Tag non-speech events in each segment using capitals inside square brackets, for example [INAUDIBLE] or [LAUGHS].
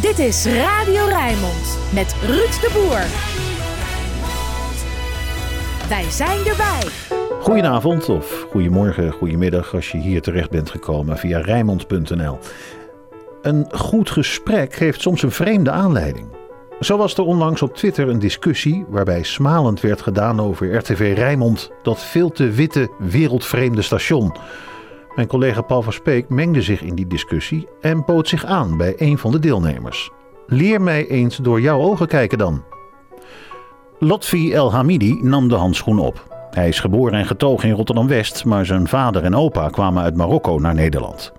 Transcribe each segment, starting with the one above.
Dit is Radio Rijnmond met Ruud de Boer. Wij zijn erbij. Goedenavond of goedemorgen, goedemiddag als je hier terecht bent gekomen via Rijnmond.nl. Een goed gesprek heeft soms een vreemde aanleiding. Zo was er onlangs op Twitter een discussie waarbij smalend werd gedaan over RTV Rijnmond, dat veel te witte, wereldvreemde station. Mijn collega Paul van Speek mengde zich in die discussie en bood zich aan bij een van de deelnemers. Leer mij eens door jouw ogen kijken dan. Lotfi El Hamidi nam de handschoen op. Hij is geboren en getogen in Rotterdam-West, maar zijn vader en opa kwamen uit Marokko naar Nederland.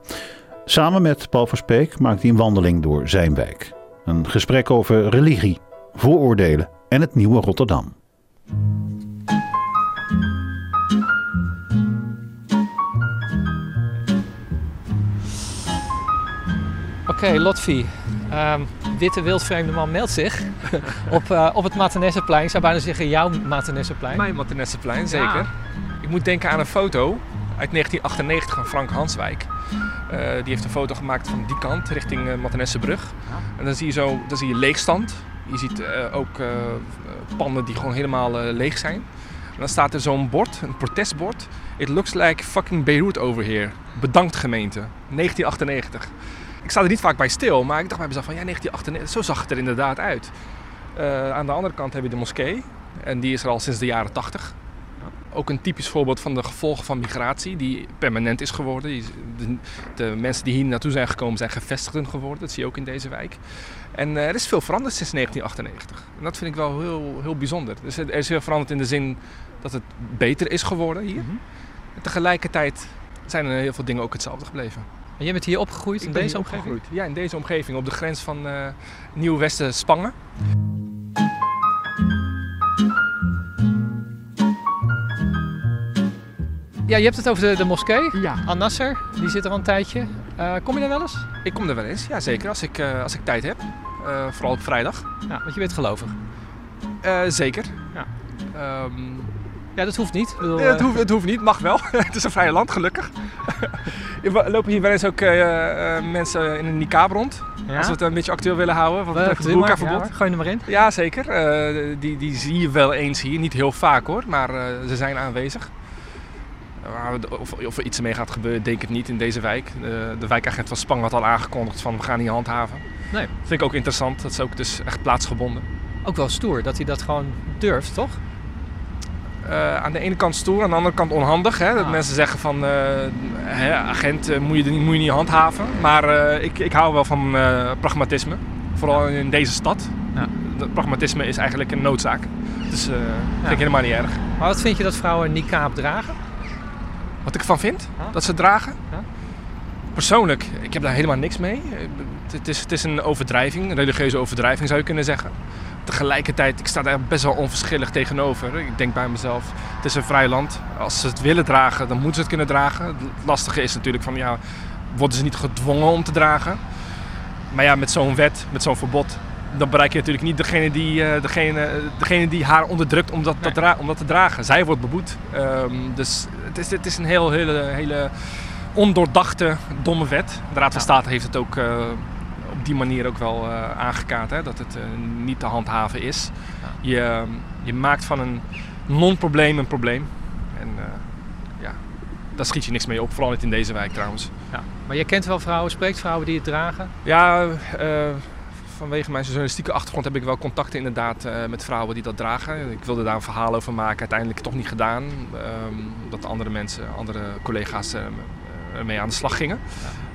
Samen met Paul Verspeek maakt hij een wandeling door zijn wijk. Een gesprek over religie, vooroordelen en het nieuwe Rotterdam. Oké, Lotfi. Um, witte wildvreemde man meldt zich [LAUGHS] op, uh, op het Maternesseplein. Ik zou bijna zeggen jouw Maternesseplein. Mijn Maternesseplein, zeker. Ja. Ik moet denken aan een foto uit 1998 van Frank Hanswijk. Uh, die heeft een foto gemaakt van die kant, richting uh, Maternessbrug. Ja. En dan zie je zo, dan zie je leegstand. Je ziet uh, ook panden die gewoon helemaal leeg zijn. En dan staat er zo'n bord, een protestbord. It looks like fucking Beirut over here. Bedankt gemeente. 1998 ik sta er niet vaak bij stil, maar ik dacht bij mezelf van ja, 1998, zo zag het er inderdaad uit. Uh, aan de andere kant heb je de moskee en die is er al sinds de jaren 80. Ook een typisch voorbeeld van de gevolgen van migratie die permanent is geworden. De, de mensen die hier naartoe zijn gekomen zijn gevestigden geworden. Dat zie je ook in deze wijk. En uh, er is veel veranderd sinds 1998. En dat vind ik wel heel, heel bijzonder. Dus er is veel veranderd in de zin dat het beter is geworden hier. Mm -hmm. En tegelijkertijd zijn er heel veel dingen ook hetzelfde gebleven. En jij bent hier opgegroeid in deze omgeving? Opgegroeid. Ja, in deze omgeving, op de grens van uh, Nieuw-Westen-Spangen. Ja, je hebt het over de, de moskee. Ja. Al-Nasser, die zit er al een tijdje. Uh, kom je daar wel eens? Ik kom er wel eens, ja zeker. Als ik, uh, als ik tijd heb. vooral op vrijdag. Ja, want je bent gelovig. zeker. Ja. Um, ja, dat hoeft niet. Bedoel, het, hoeft, het hoeft niet, mag wel. [LAUGHS] het is een vrije land, gelukkig. [LAUGHS] Lopen hier wel eens ook uh, uh, mensen in een niqab rond. Ja? Als we het een beetje actueel willen houden. Wat betreft het boerkaverbod. Ja, gooi er maar in. Ja, zeker. Uh, die, die zie je wel eens hier. Niet heel vaak hoor, maar ze zijn aanwezig. Of, of, er iets mee gaat gebeuren, denk ik niet in deze wijk. de wijkagent van Spang had al aangekondigd van we gaan niet handhaven. Nee. Vind ik ook interessant. Dat is ook dus echt plaatsgebonden. Ook wel stoer dat hij dat gewoon durft, toch? Uh, aan de ene kant stoer, aan de andere kant onhandig. Hè? Dat ah. mensen zeggen van, uh, hè, agent uh, moet, je, moet je niet handhaven. Maar ik, ik hou wel van pragmatisme. Vooral in deze stad. Ja. pragmatisme is eigenlijk een noodzaak. Dus dat vind ik helemaal niet erg. Maar wat vind je dat vrouwen niqab dragen? Wat ik ervan vind? Dat ze dragen? Persoonlijk, ik heb daar helemaal niks mee. Het is, het is een overdrijving, een religieuze overdrijving zou je kunnen zeggen tegelijkertijd, ik sta daar best wel onverschillig tegenover. Ik denk bij mezelf, het is een vrij land. Als ze het willen dragen, dan moeten ze het kunnen dragen. Het lastige is natuurlijk van, ja, worden ze niet gedwongen om te dragen? Maar ja, met zo'n wet, met zo'n verbod, dan bereik je natuurlijk niet degene die, uh, degene, degene die haar onderdrukt om dat, nee. dat om dat te dragen. Zij wordt beboet. Um, dus het is, het is een heel, hele, hele ondoordachte, domme wet. De Raad van State heeft het ook... Uh, die manier ook wel uh, aangekaart. Hè? Dat het uh, niet te handhaven is. Je, je maakt van een non-probleem een probleem. En uh, ja, daar schiet je niks mee op. Vooral niet in deze wijk trouwens. Ja. Maar je kent wel vrouwen, spreekt vrouwen die het dragen? Ja, vanwege mijn journalistieke achtergrond heb ik wel contacten inderdaad met vrouwen die dat dragen. Ik wilde daar een verhaal over maken. Uiteindelijk toch niet gedaan. Um, omdat andere mensen, andere collega's mee aan de slag gingen.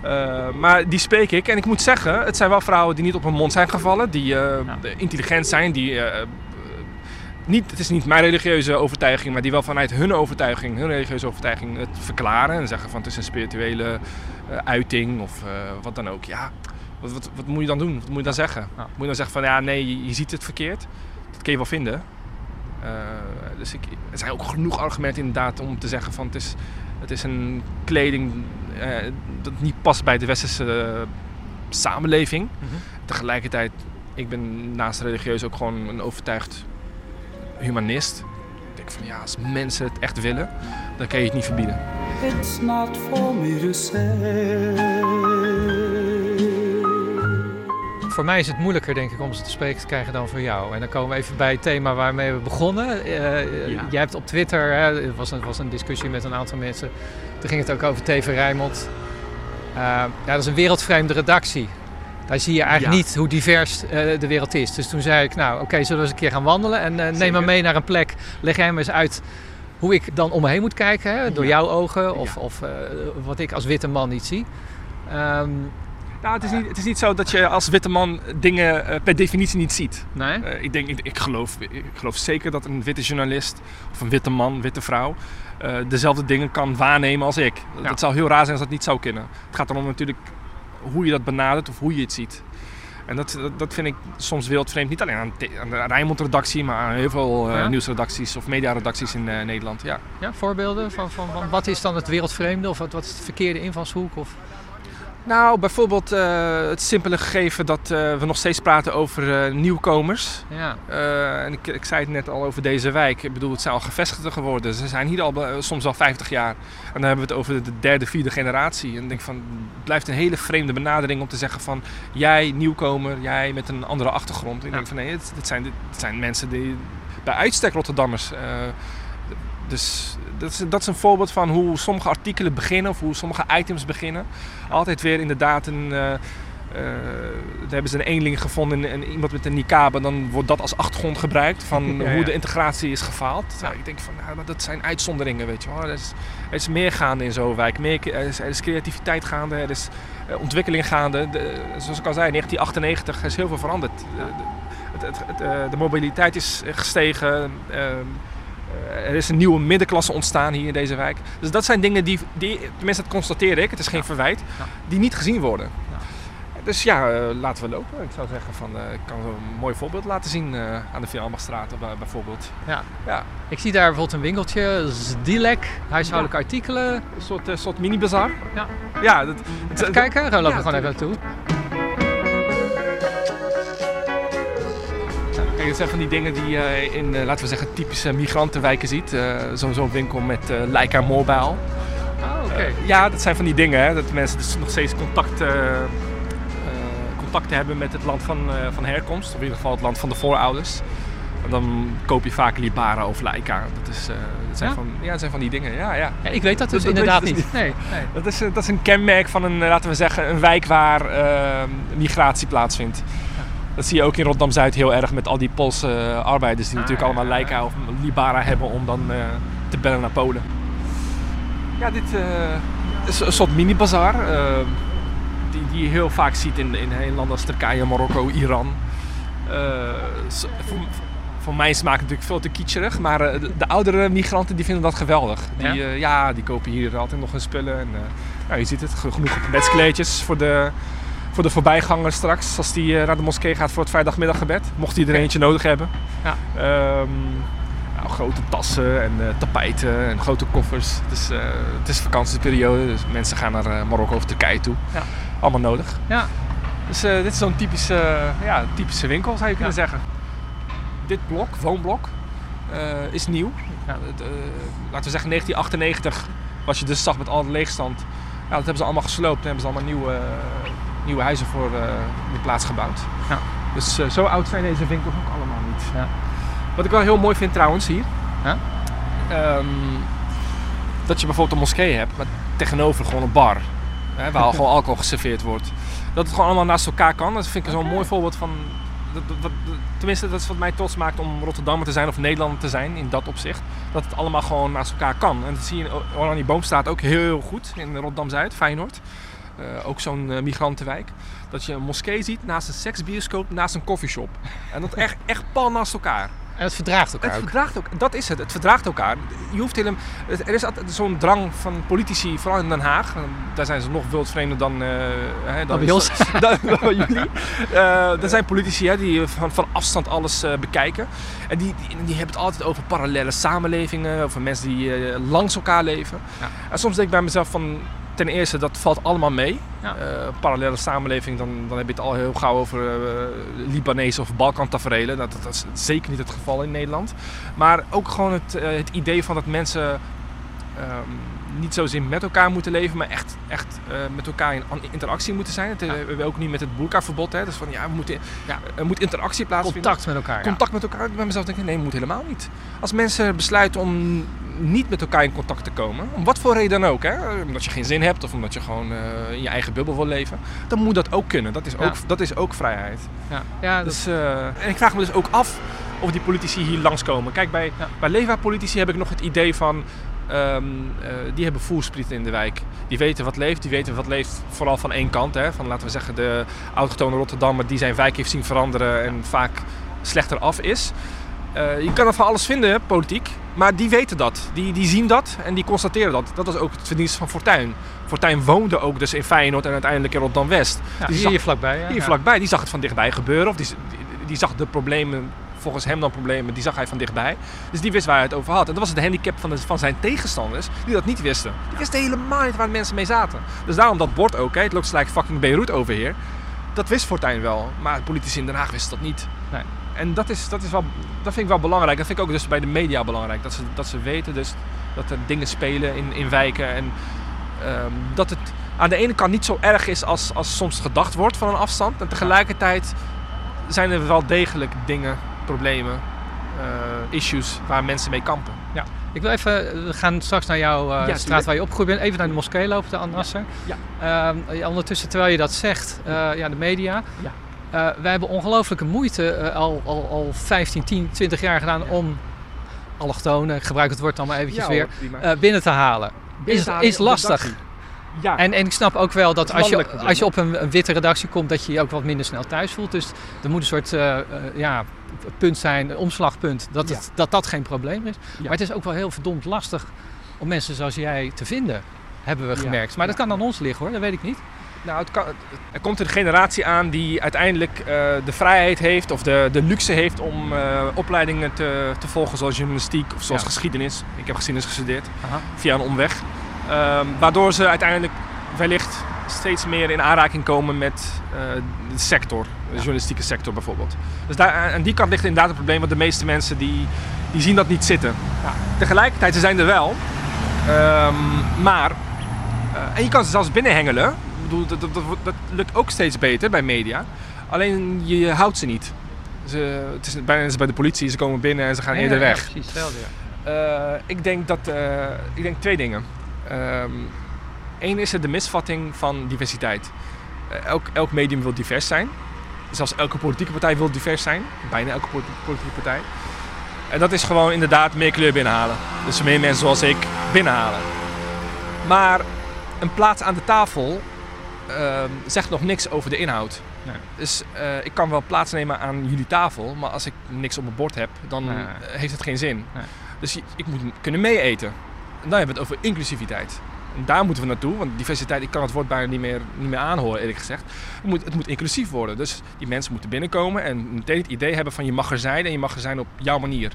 Ja. Uh, maar die spreek ik. En ik moet zeggen, het zijn wel vrouwen die niet op hun mond zijn gevallen. Die ja. intelligent zijn. Die, niet, het is niet mijn religieuze overtuiging, maar die wel vanuit hun overtuiging, hun religieuze overtuiging, het verklaren. En zeggen van het is een spirituele uiting of wat dan ook. Ja, wat, wat, wat, moet je dan doen? Wat moet je dan zeggen? Ja. Moet je dan zeggen van ja, nee, je, je ziet het verkeerd? Dat kun je wel vinden. Dus ik, er zijn ook genoeg argumenten inderdaad om te zeggen van het is, het is een kleding uh, dat niet past bij de westerse uh, samenleving. Mm -hmm. Tegelijkertijd, ik ben naast religieus ook gewoon een overtuigd humanist. Ik denk van ja, als mensen het echt willen, dan kan je het niet verbieden. It's not for me to say. Voor mij is het moeilijker, denk ik, om ze te spreken te krijgen dan voor jou. En dan komen we even bij het thema waarmee we begonnen. Uh, Ja. Jij hebt op Twitter, hè, het was een, was een discussie met een aantal mensen. Toen ging het ook over TV Rijnmond. Uh, ja, dat is een wereldvreemde redactie. Daar zie je eigenlijk Ja. niet hoe divers uh, de wereld is. Dus toen zei ik, nou oké, okay, zullen we eens een keer gaan wandelen. En neem me mee naar een plek. Leg jij me eens uit hoe ik dan om me heen moet kijken. Hè, door Ja. jouw ogen. Of, of wat ik als witte man niet zie. Um, Nou, het is, niet, het is niet zo dat je als witte man dingen uh, per definitie niet ziet. nee? Uh, ik, denk, ik, ik, geloof, ik geloof zeker dat een witte journalist of een witte man, witte vrouw, uh, dezelfde dingen kan waarnemen als ik. Ja. Dat zou heel raar zijn als dat niet zou kunnen. Het gaat erom natuurlijk hoe je dat benadert of hoe je het ziet. En dat, dat, dat vind ik soms wereldvreemd. Niet alleen aan, aan de Rijnmond-redactie, maar aan heel veel uh, Ja. nieuwsredacties of mediaredacties in uh, Nederland. Ja. Ja, voorbeelden van, van, van wat is dan het wereldvreemde of wat, wat is de verkeerde invalshoek? Of... Nou, bijvoorbeeld uh, het simpele gegeven dat uh, we nog steeds praten over uh, nieuwkomers. Ja. en ik, ik, zei het net al over deze wijk. Ik bedoel, het zijn al gevestigden geworden. Ze zijn hier al soms al 50 jaar. En dan hebben we het over de derde, vierde generatie. En ik denk van, het blijft een hele vreemde benadering om te zeggen van... jij nieuwkomer, jij met een andere achtergrond. Ik Ja. denk van, nee, het, het, zijn, het zijn mensen die bij uitstek Rotterdammers... dus dat is, dat is een voorbeeld van hoe sommige artikelen beginnen of hoe sommige items beginnen. Altijd weer inderdaad een. Uh, uh, daar hebben ze een eenling gevonden en iemand met een niqab. En dan wordt dat als achtergrond gebruikt van Ja, [LAUGHS] hoe ja. de integratie is gefaald. Ja. Nou, ik denk van, nou, dat zijn uitzonderingen, weet je wel. Er is, er is meer gaande in zo'n wijk. Meer, er, is, er is creativiteit gaande, er is uh, ontwikkeling gaande. De, zoals ik al zei, 1998 is heel veel veranderd. De, de, het, het, het, de mobiliteit is gestegen. Uh, er is een nieuwe middenklasse ontstaan hier in deze wijk. Dus dat zijn dingen die, die tenminste dat constateer ik, het is geen verwijt, die niet gezien worden. Dus ja, uh, laten we lopen. Ik zou zeggen van, uh, ik kan zo een mooi voorbeeld laten zien aan de Vierambachstraat bijvoorbeeld. Ja. ja. Ik zie daar bijvoorbeeld een winkeltje, Zdilek, huishoudelijke artikelen. Een soort, soort mini-bazaar. Ja. Ja. Dat, het, kijken, dan lopen we gewoon even naartoe. Dat zijn van die dingen die je in, uh, laten we zeggen, typische migrantenwijken ziet. Uh, Zo'n zo winkel met uh, Leica Mobile. Oh, okay. ja, dat zijn van die dingen. Hè, dat mensen dus nog steeds contact, contacten hebben met het land van, uh, van herkomst. Of in ieder geval het land van de voorouders. En dan koop je vaak Libara of Leica. Dat, is, dat, zijn, Ja? van, ja, dat zijn van die dingen. Ja, ja. ja ik weet dat dus Dat- inderdaad je niet. dus Nee, nee. Dat, is, dat is een kenmerk van een, laten we zeggen, een wijk waar migratie plaatsvindt. Dat zie je ook in Rotterdam-Zuid heel erg met al die Poolse uh, arbeiders die natuurlijk allemaal. Leica of Libara hebben om dan uh, te bellen naar Polen. Ja, dit uh, is een soort mini-bazaar die, die je heel vaak ziet in, in, in landen als Turkije, Marokko, Iran. Voor, voor mij smaakt het natuurlijk veel te kitscherig, maar de, de, oudere migranten die vinden dat geweldig. Die, Ja? ja, die kopen hier altijd nog hun spullen. En, nou, je ziet het, genoeg gebedskleedjes voor de, voor de voorbijganger straks, als die uh, naar de moskee gaat voor het vrijdagmiddaggebed. Mocht hij er eentje nodig hebben. Ja. Um, nou, grote tassen en uh, tapijten en grote koffers. Het is, uh, het is vakantieperiode, dus mensen gaan naar Marokko of Turkije toe. Ja. Allemaal nodig. Ja. Dus dit is zo'n typische, ja, typische winkel zou je kunnen Ja. zeggen. Dit blok, woonblok, is nieuw. Ja. laten we zeggen 1998 was je dus zag met al de leegstand. Ja, dat hebben ze allemaal gesloopt en hebben ze allemaal nieuwe nieuwe huizen voor uh, in plaats gebouwd. Ja. Dus uh, zo oud zijn deze winkels ook allemaal niet. Ja. Wat ik wel heel mooi vind trouwens hier. Ja? Um, dat je bijvoorbeeld een moskee hebt, maar tegenover gewoon een bar. Hè, waar [LAUGHS] gewoon alcohol geserveerd wordt. Dat het gewoon allemaal naast elkaar kan. Dat vind ik zo'n mooi voorbeeld van... Dat, dat, tenminste, dat is wat mij trots maakt om Rotterdammer te zijn of Nederlander te zijn in dat opzicht. Dat het allemaal gewoon naast elkaar kan. En dat zie je in Oranje Boomstraat ook heel, heel goed in Rotterdam-Zuid, Feyenoord. Uh, ook zo'n uh, migrantenwijk. Dat je een moskee ziet naast een seksbioscoop, naast een koffieshop. En dat echt, echt pal naast elkaar. En het verdraagt elkaar Het ook. verdraagt ook. Dat is het. Het verdraagt elkaar. Je hoeft helemaal. Er is altijd zo'n drang van politici, vooral in Den Haag. Daar zijn ze nog wildvreemder dan. Uh, hè, dan. [LAUGHS] Dan, dan bij jullie. Uh, er zijn politici hè, die van, van afstand alles uh, bekijken. En die, die, die, hebben het altijd over parallele samenlevingen. Over mensen die langs elkaar leven. Ja. En soms denk ik bij mezelf van ten eerste, dat valt allemaal mee. Ja. Uh, parallele samenleving, dan, dan heb je het al heel gauw over uh, Libanese of Balkan-taferelen. Dat, dat, is zeker niet het geval in Nederland. Maar ook gewoon het, uh, het idee van dat mensen um, niet zozeer met elkaar moeten leven, maar echt, echt eh, met elkaar in interactie moeten zijn. Eh, Ja. We hebben ook niet met het boerkaverbod. Hè. Dus van ja, we moeten, Ja. er moet interactie plaatsvinden. Contact met elkaar. ja. Contact met elkaar. Bij mezelf denk ik, nee, moet helemaal niet. Als mensen besluiten om niet met elkaar in contact te komen, om wat voor reden dan ook, hè, omdat je geen zin hebt of omdat je gewoon eh, in je eigen bubbel wil leven, dan moet dat ook kunnen. Dat is ook, dat is ook vrijheid. Ja, ja dat, Dus, eh, en ik vraag me dus ook af of die politici hier langskomen. Kijk, bij, Ja. bij Leefbaar-politici heb ik nog het idee van... ehm, eh, die hebben voerspriet in de wijk. Die weten wat leeft. Die weten wat leeft vooral van één kant. Hè. Van, laten we zeggen, de autochtone Rotterdammer die zijn wijk heeft zien veranderen... en vaak slechter af is. Eh, je kan er van alles vinden, politiek. Maar die weten dat. Die, die zien dat en die constateren dat. Dat was ook het verdienst van Fortuyn. Fortuyn woonde ook dus in Feyenoord en uiteindelijk in Rotterdam-West. ja, die hier, zag- vlakbij. Ja. hier Ja. vlakbij, die zag het van dichtbij gebeuren. Of die, die, die zag de problemen, volgens hem dan problemen, die zag hij van dichtbij. Dus die wist waar hij het over had. En dat was het handicap van, de, van zijn tegenstanders, die dat niet wisten. Die wisten helemaal niet waar mensen mee zaten. Dus daarom dat bord ook, hè, het looks like fucking Beirut over hier. Dat wist Fortuyn wel, maar politici in Den Haag wisten dat niet. Nee. En dat, is, dat, is wel, dat vind ik wel belangrijk. Dat vind ik ook dus bij de media belangrijk. Dat ze, dat ze weten dus dat er dingen spelen in, in wijken. En ehm, dat het aan de ene kant niet zo erg is als, als soms gedacht wordt van een afstand. En tegelijkertijd zijn er wel degelijk dingen, problemen, eh, issues waar mensen mee kampen. Ik wil even, we gaan straks naar jouw eh, straat waar je opgegroeid bent. Even naar de moskee lopen, de Annasser. Ja. Ehm, ondertussen, terwijl je dat zegt, eh, ja, de media. Ja. Wij hebben ongelooflijke moeite al, al, al 15, 10, 20 jaar gedaan om allochtonen, ik gebruik het woord dan maar eventjes weer, prima. eh, binnen te halen. Is, is lastig. Ja, En, en ik snap ook wel dat Dat is als je, probleem, als je op een, een witte redactie komt, dat je je ook wat minder snel thuis voelt. Dus er moet een soort ja, punt zijn, een omslagpunt, dat, het, dat dat geen probleem is. Maar het is ook wel heel verdomd lastig om mensen zoals jij te vinden, hebben we Ja, gemerkt. Maar dat kan aan ons liggen hoor, dat weet ik niet. Nou, het kan, er komt een generatie aan die uiteindelijk eh, de vrijheid heeft of de, de luxe heeft om eh, opleidingen te, te volgen zoals journalistiek of zoals geschiedenis. Ik heb geschiedenis gestudeerd Aha. via een omweg. Ehm, waardoor ze uiteindelijk wellicht steeds meer in aanraking komen met eh, de sector, de journalistieke sector bijvoorbeeld. Dus daar, aan die kant ligt inderdaad het probleem, want de meeste mensen die, die zien dat niet zitten. Ja. Tegelijkertijd, ze zijn er wel. Ehm, maar, eh, en je kan ze zelfs binnenhengelen. Ik bedoel, dat, dat, dat, dat lukt ook steeds beter bij media. Alleen je houdt ze niet. Ze, het is bijna bij de politie, ze komen binnen en ze gaan Ja, eerder ja, weg. precies, hetzelfde. Eh, ik denk dat ik denk twee dingen. Eén is er de misvatting van diversiteit. Eh, elk, elk medium wil divers zijn. Zelfs elke politieke partij wil divers zijn. Bijna elke politi- politieke partij. En dat is gewoon inderdaad meer kleur binnenhalen. Dus meer mensen zoals ik binnenhalen. Maar een plaats aan de tafel ehm, zegt nog niks over de inhoud. Nee. Dus eh, ik kan wel plaatsnemen aan jullie tafel, maar als ik niks op mijn bord heb, dan Nee. heeft het geen zin. Nee. Dus ik moet kunnen meeeten. En dan hebben we het over inclusiviteit. Daar moeten we naartoe, want diversiteit, ik kan het woord bijna niet meer, niet meer aanhoren eerlijk gezegd. Het moet, het moet inclusief worden. Dus die mensen moeten binnenkomen en meteen het idee hebben van je mag er zijn en je mag er zijn op jouw manier.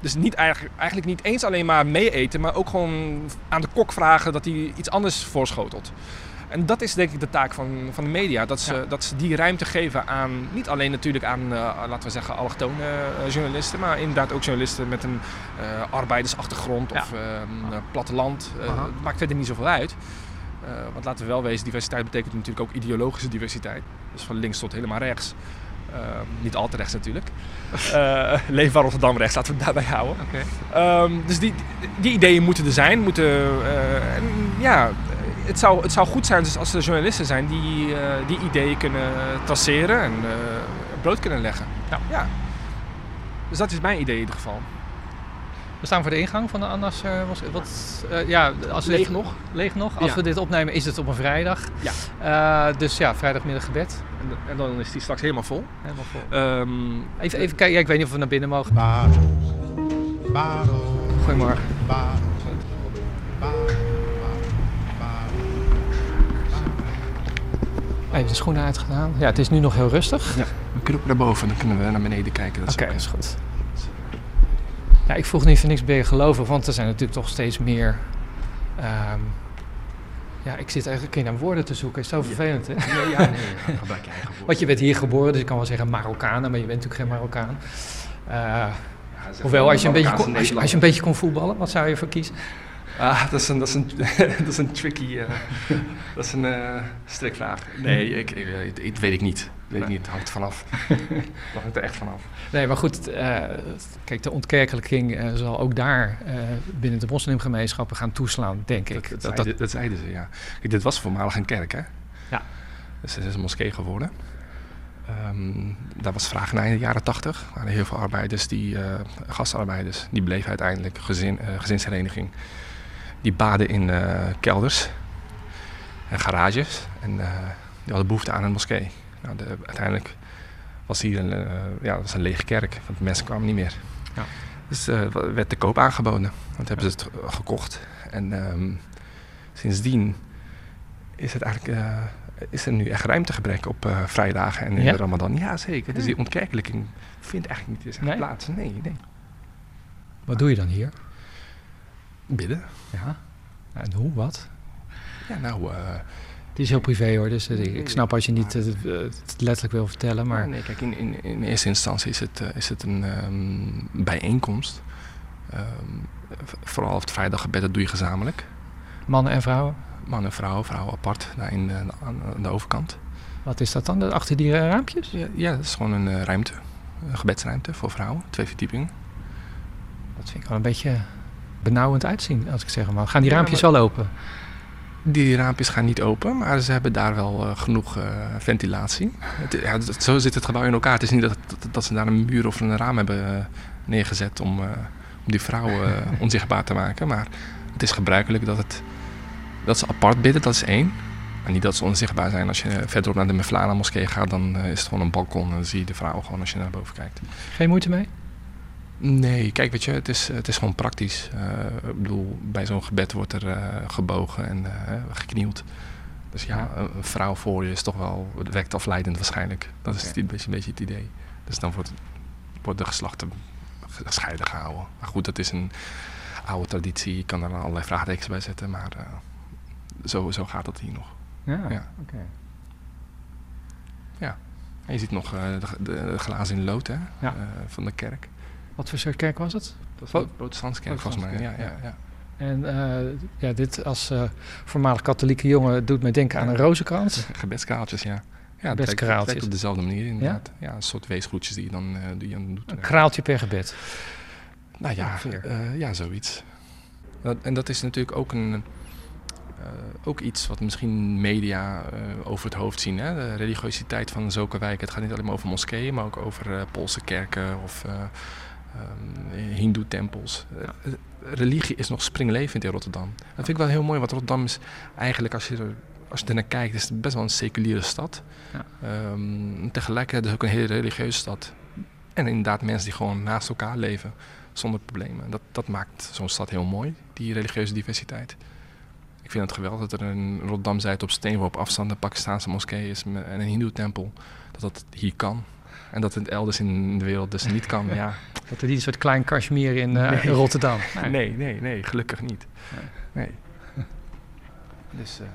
Dus niet eigenlijk, eigenlijk niet eens alleen maar meeeten, maar ook gewoon aan de kok vragen dat hij iets anders voorschotelt. En dat is denk ik de taak van, van de media. Dat ze, Ja. dat ze die ruimte geven aan, niet alleen natuurlijk aan, eh, laten we zeggen, allochtone eh, journalisten, maar inderdaad ook journalisten met een eh, arbeidersachtergrond Ja. of eh, een eh, platteland. Het maakt verder niet zoveel uit. Want laten we wel wezen, diversiteit betekent natuurlijk ook ideologische diversiteit. Dus van links tot helemaal rechts. Eh, niet al te rechts natuurlijk. [LAUGHS] [LAUGHS] Leefbaar Rotterdam rechts, laten we het daarbij houden. Ehm, dus die, die ideeën moeten er zijn. Moeten, en ja, het zou, het zou goed zijn dus als er journalisten zijn die eh, die ideeën kunnen traceren en eh, brood kunnen leggen. Ja. Dus dat is mijn idee in ieder geval. We staan voor de ingang van de Annas. eh, was, wat, eh, ja, als we Leeg dit- nog? Leeg nog. Als Ja. we dit opnemen is het op een vrijdag. Ja. Eh, dus ja, vrijdagmiddag gebed. En, en dan is die straks helemaal vol. Helemaal vol. Ehm, Even, even kijken, ja, ik weet niet of we naar binnen mogen. Battles, Goedemorgen. Even de schoenen uitgedaan. Ja, het is nu nog heel rustig. ja, we kunnen ook naar boven, dan kunnen we naar beneden kijken. Dat is Oké, dat is goed. Ja, ik vroeg niet voor niks ben je gelovig, want er zijn natuurlijk toch steeds meer... ehm, ja, ik zit eigenlijk in aan woorden te zoeken. Is zo vervelend, hè? Nee, ja, nee, ja, gebruik je eigen woorden. Want je bent hier geboren, dus ik kan wel zeggen Marokkanen, maar je bent natuurlijk geen Marokkaan. Eh, hoewel, als je, een beetje kon, als, je, als je een beetje kon voetballen, wat zou je voor kiezen? Ah, dat is een, dat is een, [LAUGHS] dat is een tricky, eh, [LAUGHS] dat is een eh, strikvraag. Nee, ik, ik, ik, ik weet ik niet. Weet ik Nee. niet, hangt er vanaf. [LAUGHS] dat hangt er echt vanaf. Nee, maar goed, eh, kijk, de ontkerkelijking eh, zal ook daar eh, binnen de moslimgemeenschappen gaan toeslaan, denk ik. Dat, dat, Dat- zeiden, dat zeiden ze, ja. Kijk, dit was voormalig een kerk, hè? Ja. Dus het is een moskee geworden. Ehm, daar was vraag naar in de jaren tachtig. Er waren heel veel arbeiders, die, eh, gastarbeiders, die bleven uiteindelijk gezin, eh, gezinshereniging. Die baden in eh, kelders en garages. En eh, die hadden behoefte aan een moskee. Nou, de, uiteindelijk was hier een, eh, ja, was een lege kerk, want de mensen kwamen niet meer. Ja. Dus eh, werd te koop aangeboden. Want hebben ze het gekocht. En ehm, sindsdien is het eigenlijk eh, is er nu echt ruimtegebrek op eh, vrijdagen en in Ja? de Ramadan. Ja, zeker. Dus die ontkerkelijking vindt eigenlijk niet eens Nee? plaats. Nee, nee. Wat doe je dan hier? Bidden. Ja. En hoe, wat? Ja, nou, eh, Het is heel privé hoor, dus eh, ik snap als je niet eh, het letterlijk wil vertellen, maar nee, kijk, in, in, in eerste instantie is het, is het een ehm, bijeenkomst. V- vooral op het vrijdaggebed, dat doe je gezamenlijk. mannen en vrouwen, Man en vrouw, vrouw apart, daar in, aan, de overkant. wat is dat dan? Achter die raampjes? Ja, ja, dat is gewoon een ruimte. Een gebedsruimte voor vrouwen, twee verdiepingen. Dat vind ik wel een beetje benauwend uitzien, als ik zeg maar. Gaan die Ja, raampjes maar- wel open? Die raampjes gaan niet open, maar ze hebben daar wel eh, genoeg eh, ventilatie. Het, ja, het- zo zit het gebouw in elkaar. Het is niet dat, dat, dat ze daar een muur of een raam hebben eh, neergezet om, om die vrouwen [LAUGHS] onzichtbaar te maken. Maar het is gebruikelijk dat, het, dat ze apart bidden, dat is één. Maar niet dat ze onzichtbaar zijn. Als je verderop naar de Mevlana moskee gaat, dan is het gewoon een balkon. En dan zie je de vrouwen gewoon als je naar boven kijkt. Geen moeite mee? Nee, kijk, weet je, het is, het is gewoon praktisch. Eh, ik bedoel, bij zo'n gebed wordt er eh, gebogen en eh, geknield. Dus ja, Ja. een vrouw voor je is toch wel, het werkt afleidend waarschijnlijk. Dat is een, beetje, een beetje het idee. Dus dan wordt, wordt de geslachten gescheiden gehouden. Maar goed, dat is een oude traditie. Je kan er allerlei vraagtekens bij zetten, maar zo, zo gaat dat hier nog. Ja, Ja. oké. En je ziet nog de, de, glazen in lood hè, Ja. van de kerk. Wat voor soort kerk was het? Dat een protestantse kerk volgens mij. Ja, ja, ja. En eh, ja, dit als eh, voormalig katholieke jongen doet mij denken aan een rozenkrans. [LAUGHS] Gebedskaaltjes, ja. Ja. Het werkt op dezelfde manier inderdaad. Ja, een soort weesgroetjes die je dan, eh, die je dan doet. Een kraaltje per gebed. nou ja, ja, zoiets. Dat, en dat is natuurlijk ook, een, ook iets wat misschien media over het hoofd zien. Hè? De religiositeit van zulke wijken. Het gaat niet alleen maar over moskeeën, maar ook over Poolse kerken of ehm, hindoe-tempels. Eh, religie is nog springlevend in Rotterdam. Dat vind ik wel heel mooi, want Rotterdam is eigenlijk, als je er, als je er naar kijkt, is het best wel een seculiere stad. Ja. Ehm, tegelijkertijd is het ook een hele religieuze stad. En inderdaad mensen die gewoon naast elkaar leven zonder problemen. Dat, dat maakt zo'n stad heel mooi, die religieuze diversiteit. Ik vind het geweldig dat er een Rotterdam zijt op steenworp afstand een Pakistaanse moskee is en een hindoe-tempel. Dat dat hier kan. En dat het elders in de wereld dus niet kan. [LAUGHS] Ja. Dat er niet een soort klein Kashmir in eh, Nee. Rotterdam. Nee, nee, nee, gelukkig niet. Nee. [LAUGHS] Dus, eh,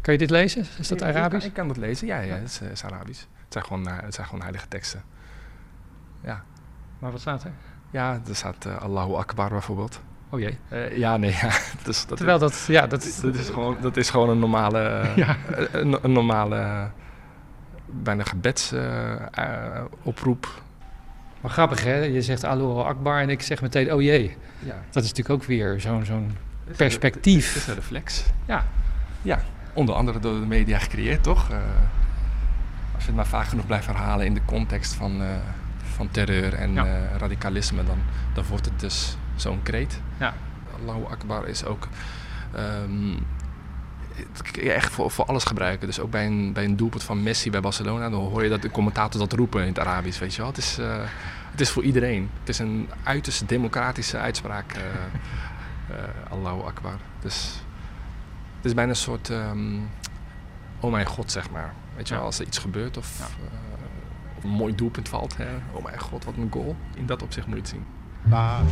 Kan je dit lezen? Is dat ik- ik kan- Arabisch? Ik kan dat lezen, ja, ja, het is, eh, is Arabisch. Het zijn, gewoon, eh, het zijn gewoon heilige teksten. Ja, Maar wat staat er? ja er staat eh, Allahu Akbar bijvoorbeeld. Oh jee. Eh, ja, nee, ja. Dus [LAUGHS] dat Terwijl dat, ja, dat is... Dat is gewoon, dat is gewoon een normale, [LAUGHS] eh, Ja. een, een normale eh, bijna gebedsoproep. Maar grappig hè, je zegt Allahu Akbar en ik zeg meteen oh jee. ja. Dat is natuurlijk ook weer zo'n zo'n Het is perspectief. een reflex. Ja. Ja, onder andere door de media gecreëerd, toch? Eh, als je het maar vaak genoeg blijft herhalen in de context van, eh, van terreur en Ja. eh, radicalisme, dan, dan wordt het dus zo'n kreet. Ja. Allahu Akbar is ook ehm, het kun je echt voor, voor alles gebruiken. Dus ook bij een, bij een doelpunt van Messi bij Barcelona, dan hoor je dat de commentator dat roepen in het Arabisch, weet je wel. Het is, eh, het is voor iedereen. Het is een uiterst democratische uitspraak, eh [LAUGHS] eh, Allahu Akbar. Dus het is bijna een soort, ehm, oh mijn god, zeg maar. Weet je Ja. wel, als er iets gebeurt of, Ja. eh, of een mooi doelpunt valt, hè. oh mijn god, wat een goal. In dat opzicht moet je het zien. Baro,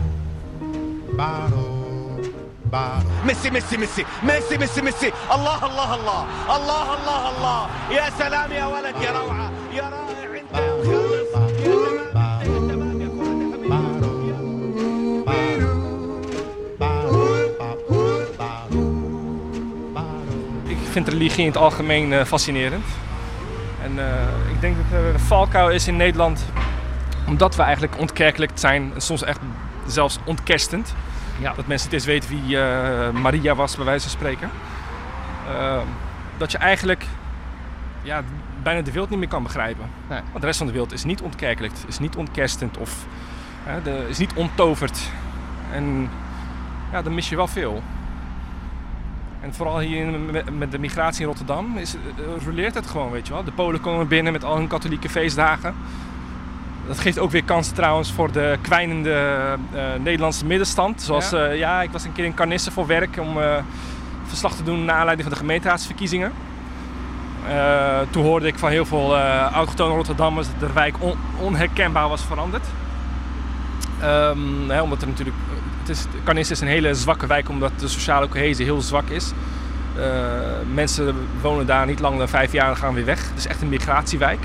baro, bottom. ميسي ميسي ميسي ميسي ميسي ميسي الله الله الله الله الله الله يا سلام يا ولد يا روعه يا رائع انت Ik vind religie in het algemeen eh, fascinerend. En uh, ik denk dat er een valkuil is in Nederland, omdat we eigenlijk ontkerkelijk zijn en soms echt zelfs ontkerstend. Ja. Dat mensen het eens weten wie eh, Maria was, bij wijze van spreken. Eh, dat je eigenlijk ja, bijna de wereld niet meer kan begrijpen. Nee. Want de rest van de wereld is niet ontkerkelijkt, is niet ontkerstend of hè, de, is niet onttoverd. En ja, dan mis je wel veel. En vooral hier in- met- de migratie in Rotterdam is, eh, roleert het gewoon, weet je wel. De Polen komen binnen met al hun katholieke feestdagen. Dat geeft ook weer kansen trouwens voor de kwijnende eh, Nederlandse middenstand. Zoals, Ja. ja. ja, ik was een keer in Carnisse voor werk om eh, verslag te doen naar aanleiding van de gemeenteraadsverkiezingen. Eh, toen hoorde ik van heel veel eh autochtone Rotterdammers dat de wijk on- onherkenbaar was veranderd. Ehm, hè, omdat er natuurlijk, het is, Carnisse is een hele zwakke wijk omdat de sociale cohesie heel zwak is. Eh, mensen wonen daar niet langer dan vijf jaar en gaan weer weg. Het is echt een migratiewijk.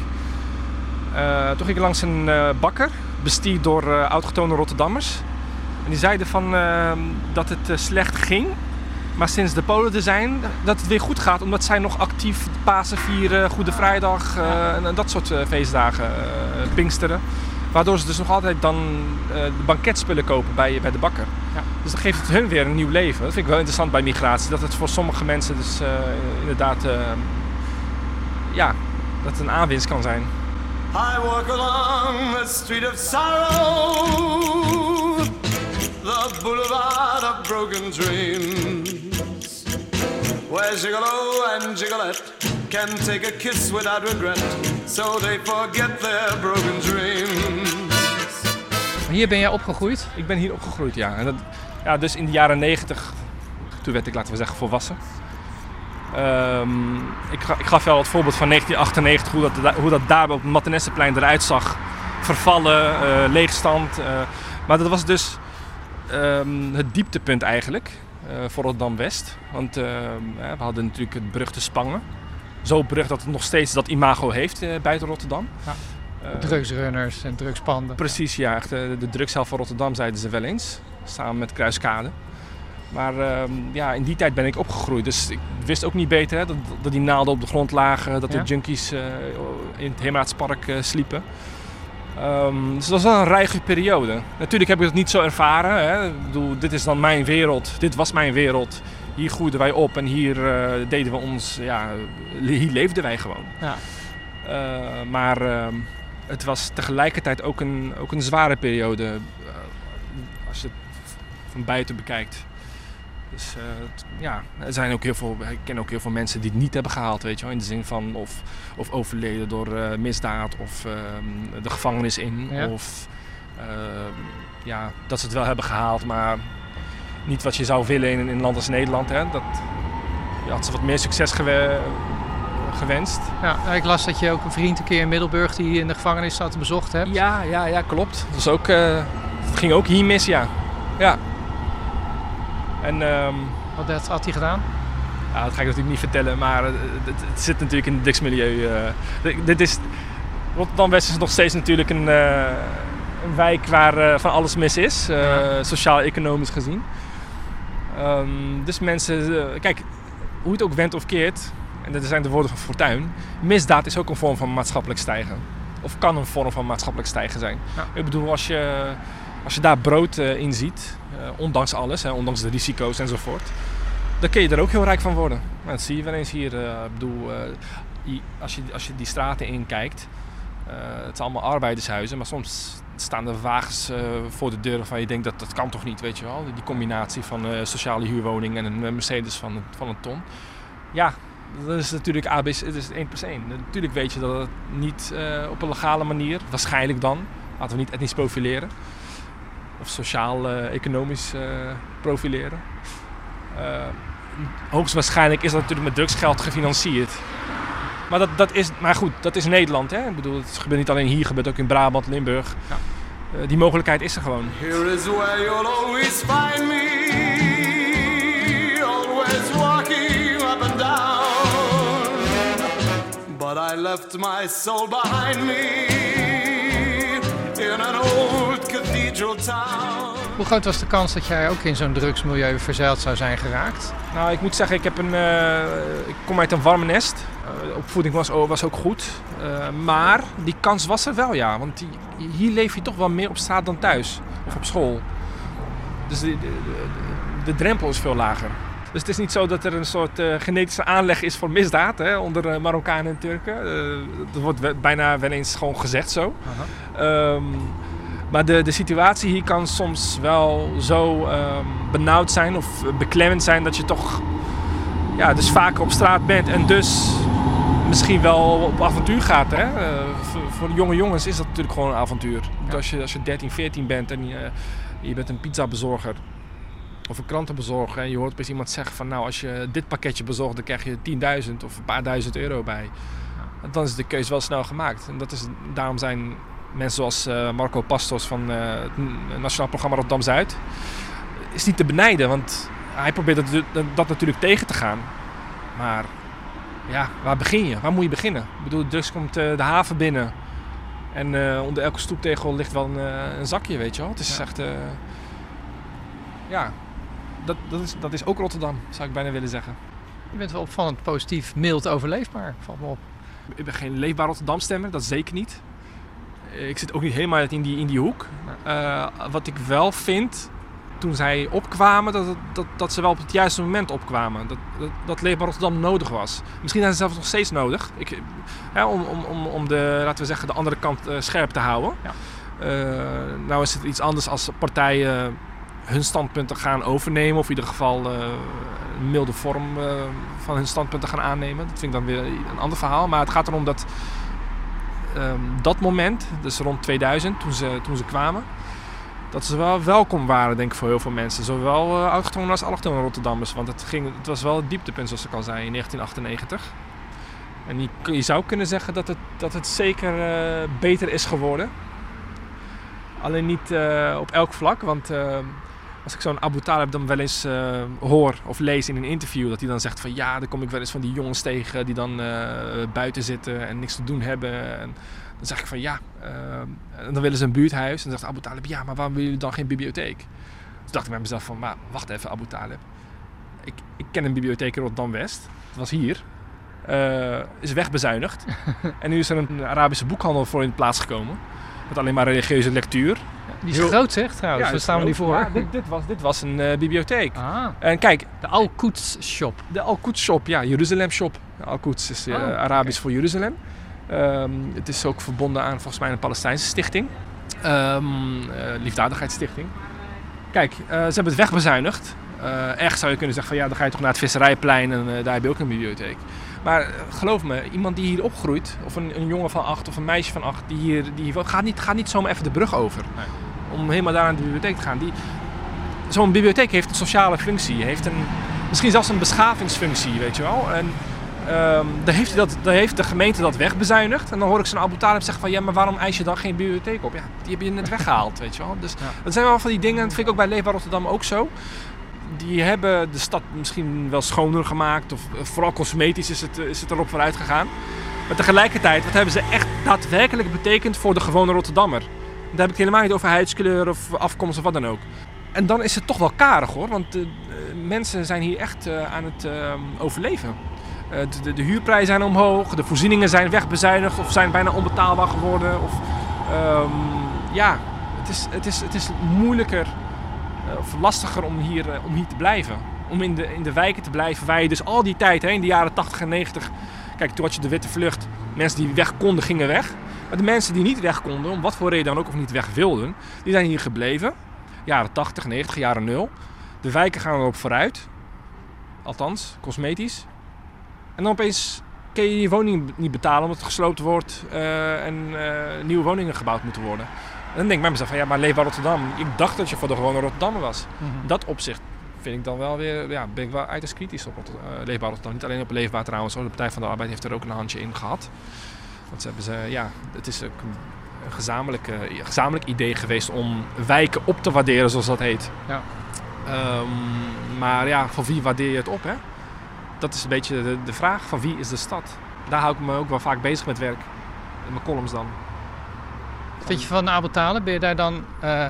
Eh, toen ging ik langs een eh, bakker, bestierd door eh autochtone Rotterdammers. En die zeiden van, ehm, dat het slecht ging. Maar sinds de Polen er zijn, dat het weer goed gaat. Omdat zij nog actief Pasen vieren, Goede Vrijdag en, en dat soort feestdagen, eh, Pinksteren. Waardoor ze dus nog altijd dan de banketspullen kopen bij, bij de bakker. Ja. Dus dat geeft het hun weer een nieuw leven. Dat vind ik wel interessant bij migratie. Dat het voor sommige mensen dus inderdaad eh, ja, dat het een aanwinst kan zijn. I walk along the street of sorrow, the boulevard of broken dreams, where Gigolo and Gigolette can take a kiss without regret, so they forget their broken dreams. Hier ben jij opgegroeid. Ik ben hier opgegroeid, ja. En dat, ja dus in de jaren 90, toen werd ik, laten we zeggen, volwassen. Ehm, ik, ik gaf wel het voorbeeld van 1998, hoe dat, da- hoe dat daar op het Mattenesseplein eruit zag. Vervallen, eh, leegstand. eh. maar dat was dus ehm, het dieptepunt eigenlijk eh, voor Rotterdam-West. Want ehm, we hadden natuurlijk het beruchte Spangen. Zo berucht dat het nog steeds dat imago heeft buiten Rotterdam. Ja. Drugsrunners en drugspanden. Precies, ja. Echt, eh, de drugshel van Rotterdam zeiden ze wel eens. Samen met Kruiskade. Maar ehm, ja, in die tijd ben ik opgegroid. Dus ik wist ook niet beter hè, dat, dat die naalden op de grond lagen. Dat Ja. er junkies eh, in het Heemraadspark eh, sliepen. Ehm, dus dat was wel een ruige periode. Natuurlijk heb ik het niet zo ervaren. Hè. Ik bedoel, dit is dan mijn wereld. Dit was mijn wereld. Hier groeiden wij op en hier eh, deden we ons... Ja, hier leefden wij gewoon. Ja. Maar ehm, het was tegelijkertijd ook een, ook een zware periode. als je het van buiten bekijkt. Dus eh, ja, er zijn ook heel veel, ik ken ook heel veel mensen die het niet hebben gehaald, weet je wel. In de zin van of, of overleden door eh, misdaad of ehm, de gevangenis in. Ja. Of ehm, ja, dat ze het wel hebben gehaald, maar niet wat je zou willen in, in een land als Nederland. Hè. Dat, je had ze wat meer succes gewe- gewenst. Ja, ik las dat je ook een vriend een keer in Middelburg die in de gevangenis zat bezocht hebt. Ja, ja, ja, klopt. Dat, ook, eh, ging ook hier mis, ja. Ja. En ehm, Wat dat had hij gedaan? ja, dat ga ik natuurlijk niet vertellen, maar het, het- zit natuurlijk in het drugsmilieu. eh. Dit- is, Rotterdam-West is nog steeds natuurlijk een, eh, een wijk waar eh, van alles mis is, eh, Ja. sociaal-economisch gezien. Ehm, dus mensen, eh, kijk, hoe het ook went of keert, en dat zijn de woorden van Fortuyn, misdaad is ook een vorm van maatschappelijk stijgen. Of kan een vorm van maatschappelijk stijgen zijn. Ja. Ik bedoel, als je, als je daar brood eh, in ziet, eh, ondanks alles, hè, ondanks de risico's enzovoort, dan kun je er ook heel rijk van worden. Nou, dat zie je wel eens hier. eh, bedoel, als, je, als je die straten in kijkt, het zijn allemaal arbeidershuizen, maar soms staan er wagens voor de deur waarvan je denkt dat dat kan toch niet, weet je wel. Die combinatie van sociale huurwoning en een Mercedes van, van een ton. Ja, dat is natuurlijk ABC, het is 1 plus 1. Natuurlijk weet je dat het niet op een legale manier, waarschijnlijk dan, laten we niet etnisch profileren. Of sociaal-economisch eh, profileren. Eh, hoogstwaarschijnlijk is dat natuurlijk met drugsgeld gefinancierd. Maar, dat, dat is, maar goed, dat is Nederland. Hè? Ik bedoel, het gebeurt niet alleen hier, het gebeurt ook in Brabant, Limburg. Ja. Eh, die mogelijkheid is er gewoon. Here is where you'll always find me, always walking up and down. But I left my soul behind me in an old cathedral town. Hoe groot was de kans dat jij ook in zo'n drugsmilieu verzeild zou zijn geraakt? Nou, ik moet zeggen, ik, heb een, eh, ik kom uit een warme nest. Uh, opvoeding was, was ook goed. Uh, maar die kans was er wel, ja. Want die, hier leef je toch wel meer op straat dan thuis. Of op school. Dus de, de, de, de drempel is veel lager. Dus het is niet zo dat er een soort uh, genetische aanleg is voor misdaad hè, onder uh, Marokkanen en Turken. Uh, dat wordt bijna wel eens gewoon gezegd zo. Um, maar de, de situatie hier kan soms wel zo um, benauwd zijn of beklemmend zijn dat je toch ja, dus vaker op straat bent en dus misschien wel op avontuur gaat. Hè? voor, voor jonge jongens is dat natuurlijk gewoon een avontuur. Ja. Als, je, als je 13, 14 bent en je, je bent een pizzabezorger of een krantenbezorger en je hoort opeens iemand zeggen van nou als je dit pakketje bezorgt dan krijg je 10.000 of een paar duizend euro bij. Dan is de keuze wel snel gemaakt. En dat is, daarom zijn mensen zoals uh, Marco Pastos van uh, het Nationaal Programma Rotterdam Zuid is niet te benijden, want hij probeert dat, dat, natuurlijk tegen te gaan. Maar ja, waar begin je? Waar moet je beginnen? Ik bedoel, dus komt uh, de haven binnen en onder elke stoeptegel ligt wel een, een, zakje, weet je wel. Het is ja. echt ja, dat, dat, is, dat is ook Rotterdam, zou ik bijna willen zeggen. Je bent wel opvallend positief, mild overleefbaar, valt me op. Ik ben geen leefbaar Rotterdam stemmer, dat zeker niet. Ik zit ook niet helemaal in die, in die hoek. Uh, wat ik wel vind, toen zij opkwamen, dat, dat, dat ze wel op het juiste moment opkwamen. Dat, dat, dat leefbaar Rotterdam nodig was. Misschien zijn ze zelfs nog steeds nodig. Ik, ja, om, om, om, om de, laten we zeggen, de andere kant uh, scherp te houden. Ja. Uh, nou is het iets anders als partijen hun standpunten gaan overnemen. Of in ieder geval een milde vorm van hun standpunten gaan aannemen. Dat vind ik dan weer een ander verhaal. Maar het gaat erom dat um, dat moment, dus rond 2000, toen ze, toen ze kwamen, dat ze wel welkom waren, denk ik, voor heel veel mensen. Zowel uh, autochtonen als allochtone Rotterdammers. Want het, ging, het was wel het dieptepunt, zoals ik al zei, in 1998. En je, je zou kunnen zeggen dat het, dat het zeker beter is geworden. Alleen niet op elk vlak, want als ik zo'n Abu Talib dan wel eens uh, hoor of lees in een interview, dat hij dan zegt van ja, dan kom ik wel eens van die jongens tegen die dan uh, buiten zitten en niks te doen hebben. En dan zeg ik van ja, uh, en dan willen ze een buurthuis. En dan zegt Abu Talib ja, maar waarom willen jullie dan geen bibliotheek? Toen dacht ik bij mezelf van, maar wacht even Abu Talib. Ik, ik ken een bibliotheek in Rotterdam-West, dat was hier. is wegbezuinigd. [LAUGHS] en nu is er een Arabische boekhandel voor in plaats gekomen. Met alleen maar religieuze lectuur. Die is Heel... groot zeg trouwens, ja, staan we niet voor? Ja, dit, dit, was, dit was een uh, bibliotheek. Ah. En kijk... De Al-Quds Shop. De Al-Quds Shop, ja, Jeruzalem Shop. Al-Quds is uh, oh, Arabisch okay. voor Jeruzalem. Um, het is ook verbonden aan volgens mij een Palestijnse stichting. Um, uh, liefdadigheidsstichting. Kijk, ze hebben het wegbezuinigd. echt zou je kunnen zeggen van ja, dan ga je toch naar het visserijplein en daar heb je ook een bibliotheek. Maar geloof me, iemand die hier opgroeit, of een, een, jongen van acht of een meisje van acht, die hier, die gaat, niet, gaat niet zomaar even de brug over. Nee. Om helemaal daar naar de bibliotheek te gaan. Die, zo'n bibliotheek heeft een sociale functie, heeft een, misschien zelfs een beschavingsfunctie, weet je wel. En um, dan, heeft dat, dan heeft de gemeente dat wegbezuinigd. En dan hoor ik zo'n Abu Talib zeggen van, ja, maar waarom eis je dan geen bibliotheek op? Ja, die heb je net weggehaald, weet je wel. Dus ja. dat zijn wel van die dingen, dat vind ik ook bij Leefbaar Rotterdam ook zo die hebben de stad misschien wel schoner gemaakt. Of vooral cosmetisch is het, is het erop vooruit gegaan. Maar tegelijkertijd, wat hebben ze echt daadwerkelijk betekend voor de gewone Rotterdammer? Daar heb ik het helemaal niet over huidskleur of afkomst of wat dan ook. En dan is het toch wel karig hoor, want de, de mensen zijn hier echt uh, aan het uh, overleven. Uh, de, de, huurprijzen zijn omhoog, de voorzieningen zijn wegbezuinigd of zijn bijna onbetaalbaar geworden. Of, um, ja, het is, het, is, het is moeilijker eh, of lastiger om hier, eh, om hier te blijven. Om in de, in de wijken te blijven waar je dus al die tijd, hè, in de jaren 80 en 90... Kijk, toen had je de witte vlucht. Mensen die weg konden, gingen weg. Maar de mensen die niet weg konden, om wat voor reden dan ook of niet weg wilden... die zijn hier gebleven. Jaren 80, 90, jaren 0. De wijken gaan erop vooruit. Althans, cosmetisch. En dan opeens kun je je woning niet betalen omdat het gesloopt wordt uh, en uh, nieuwe woningen gebouwd moeten worden. En dan denk ik bij mezelf van ja, maar leefbaar Rotterdam. Ik dacht dat je voor de gewone Rotterdammer was. Mm -hmm. Dat opzicht vind ik dan wel weer, ja, ben ik wel uiterst kritisch op uh, leefbaar Rotterdam. Niet alleen op leefbaar trouwens hoor. De Partij van de Arbeid heeft er ook een handje in gehad. Want ze hebben ze, ja, het is een gezamenlijk, gezamenlijk idee geweest om wijken op te waarderen zoals dat heet. Ja. Um, maar ja, van wie waardeer je het op hè? Dat is een beetje de, de vraag, van wie is de stad? Daar hou ik me ook wel vaak bezig met werk. In mijn columns dan. Vind je van Abu Talib, ben je daar dan eh,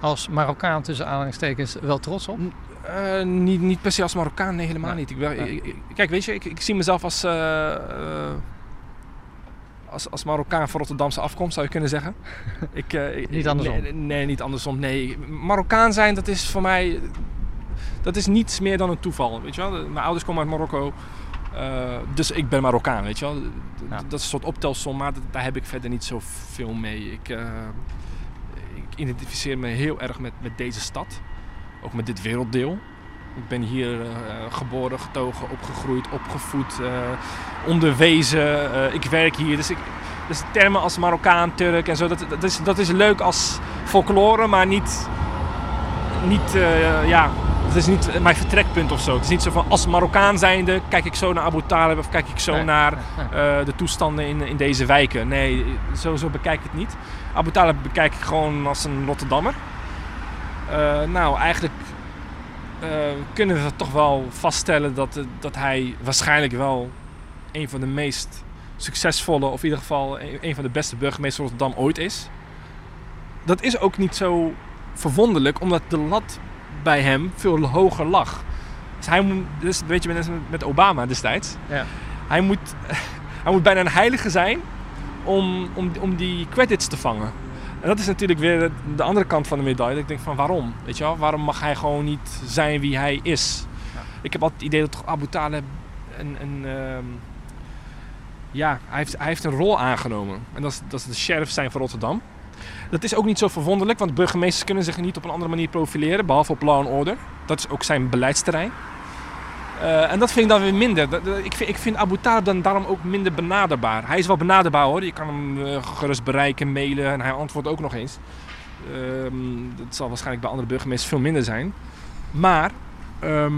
als Marokkaan tussen aanhalingstekens wel trots op? Eh, niet, niet per se als Marokkaan, nee, helemaal Nee. niet. Ik ben, kijk, weet je, ik, ik zie mezelf als, eh, als, als Marokkaan van Rotterdamse afkomst, zou je kunnen zeggen. [LAUGHS] ik, eh, ik- Niet andersom? Nee, nee, niet andersom. Nee, Marokkaan zijn, dat is voor mij, dat is niets meer dan een toeval, weet je wel. Mijn ouders komen uit Marokko, eh, dus ik ben Marokkaan, weet je wel. Ja. Dat is een soort optelsom, maar dat- daar heb ik verder niet zoveel mee. Ik, eh, ik identificeer me heel erg met, met deze stad, ook met dit werelddeel. Ik ben hier eh, geboren, getogen, opgegroeid, opgevoed, eh, onderwezen. Eh, ik werk hier. Dus, ik, dus termen als Marokkaan, Turk en zo, dat, dat, is, dat is leuk als folklore, maar niet, niet ja, het is niet mijn vertrekpunt of zo. Het is niet zo van als Marokkaan zijnde kijk ik zo naar Abu Talib of kijk ik zo Nee, naar [LAUGHS] de toestanden in, in deze wijken. Nee, zo, zo bekijk ik het niet. Abu Talib bekijk ik gewoon als een Rotterdammer. Nou, eigenlijk kunnen we toch wel vaststellen dat, eh, dat hij waarschijnlijk wel een van de meest succesvolle, of in ieder geval een, van de beste burgemeesters van Rotterdam ooit is. Dat is ook niet zo verwonderlijk, omdat de lat bij hem veel hoger lag. Dus hij moet, dus weet je, met, met Obama destijds, Ja. hij, moet, [LAUGHS] hij moet bijna een heilige zijn om, om, om die credits te vangen. En dat is natuurlijk weer de andere kant van de medaille. Dat ik denk van waarom? Weet je wel? Waarom mag hij gewoon niet zijn wie hij is? Ik heb altijd het idee dat toch Abu Talib een, een, ehm, ja, hij heeft, hij heeft een rol aangenomen. En dat is, dat is de sheriff zijn van Rotterdam. Dat is ook niet zo verwonderlijk, want burgemeesters kunnen zich niet op een andere manier profileren, behalve op law and order. Dat is ook zijn beleidsterrein. Eh, en dat vind ik dan weer minder. Ik vind, ik vind Abu Talib dan daarom ook minder benaderbaar. Hij is wel benaderbaar hoor. Je kan hem eh, gerust bereiken, mailen en hij antwoordt ook nog eens. Ehm, dat zal waarschijnlijk bij andere burgemeesters veel minder zijn. Maar ehm,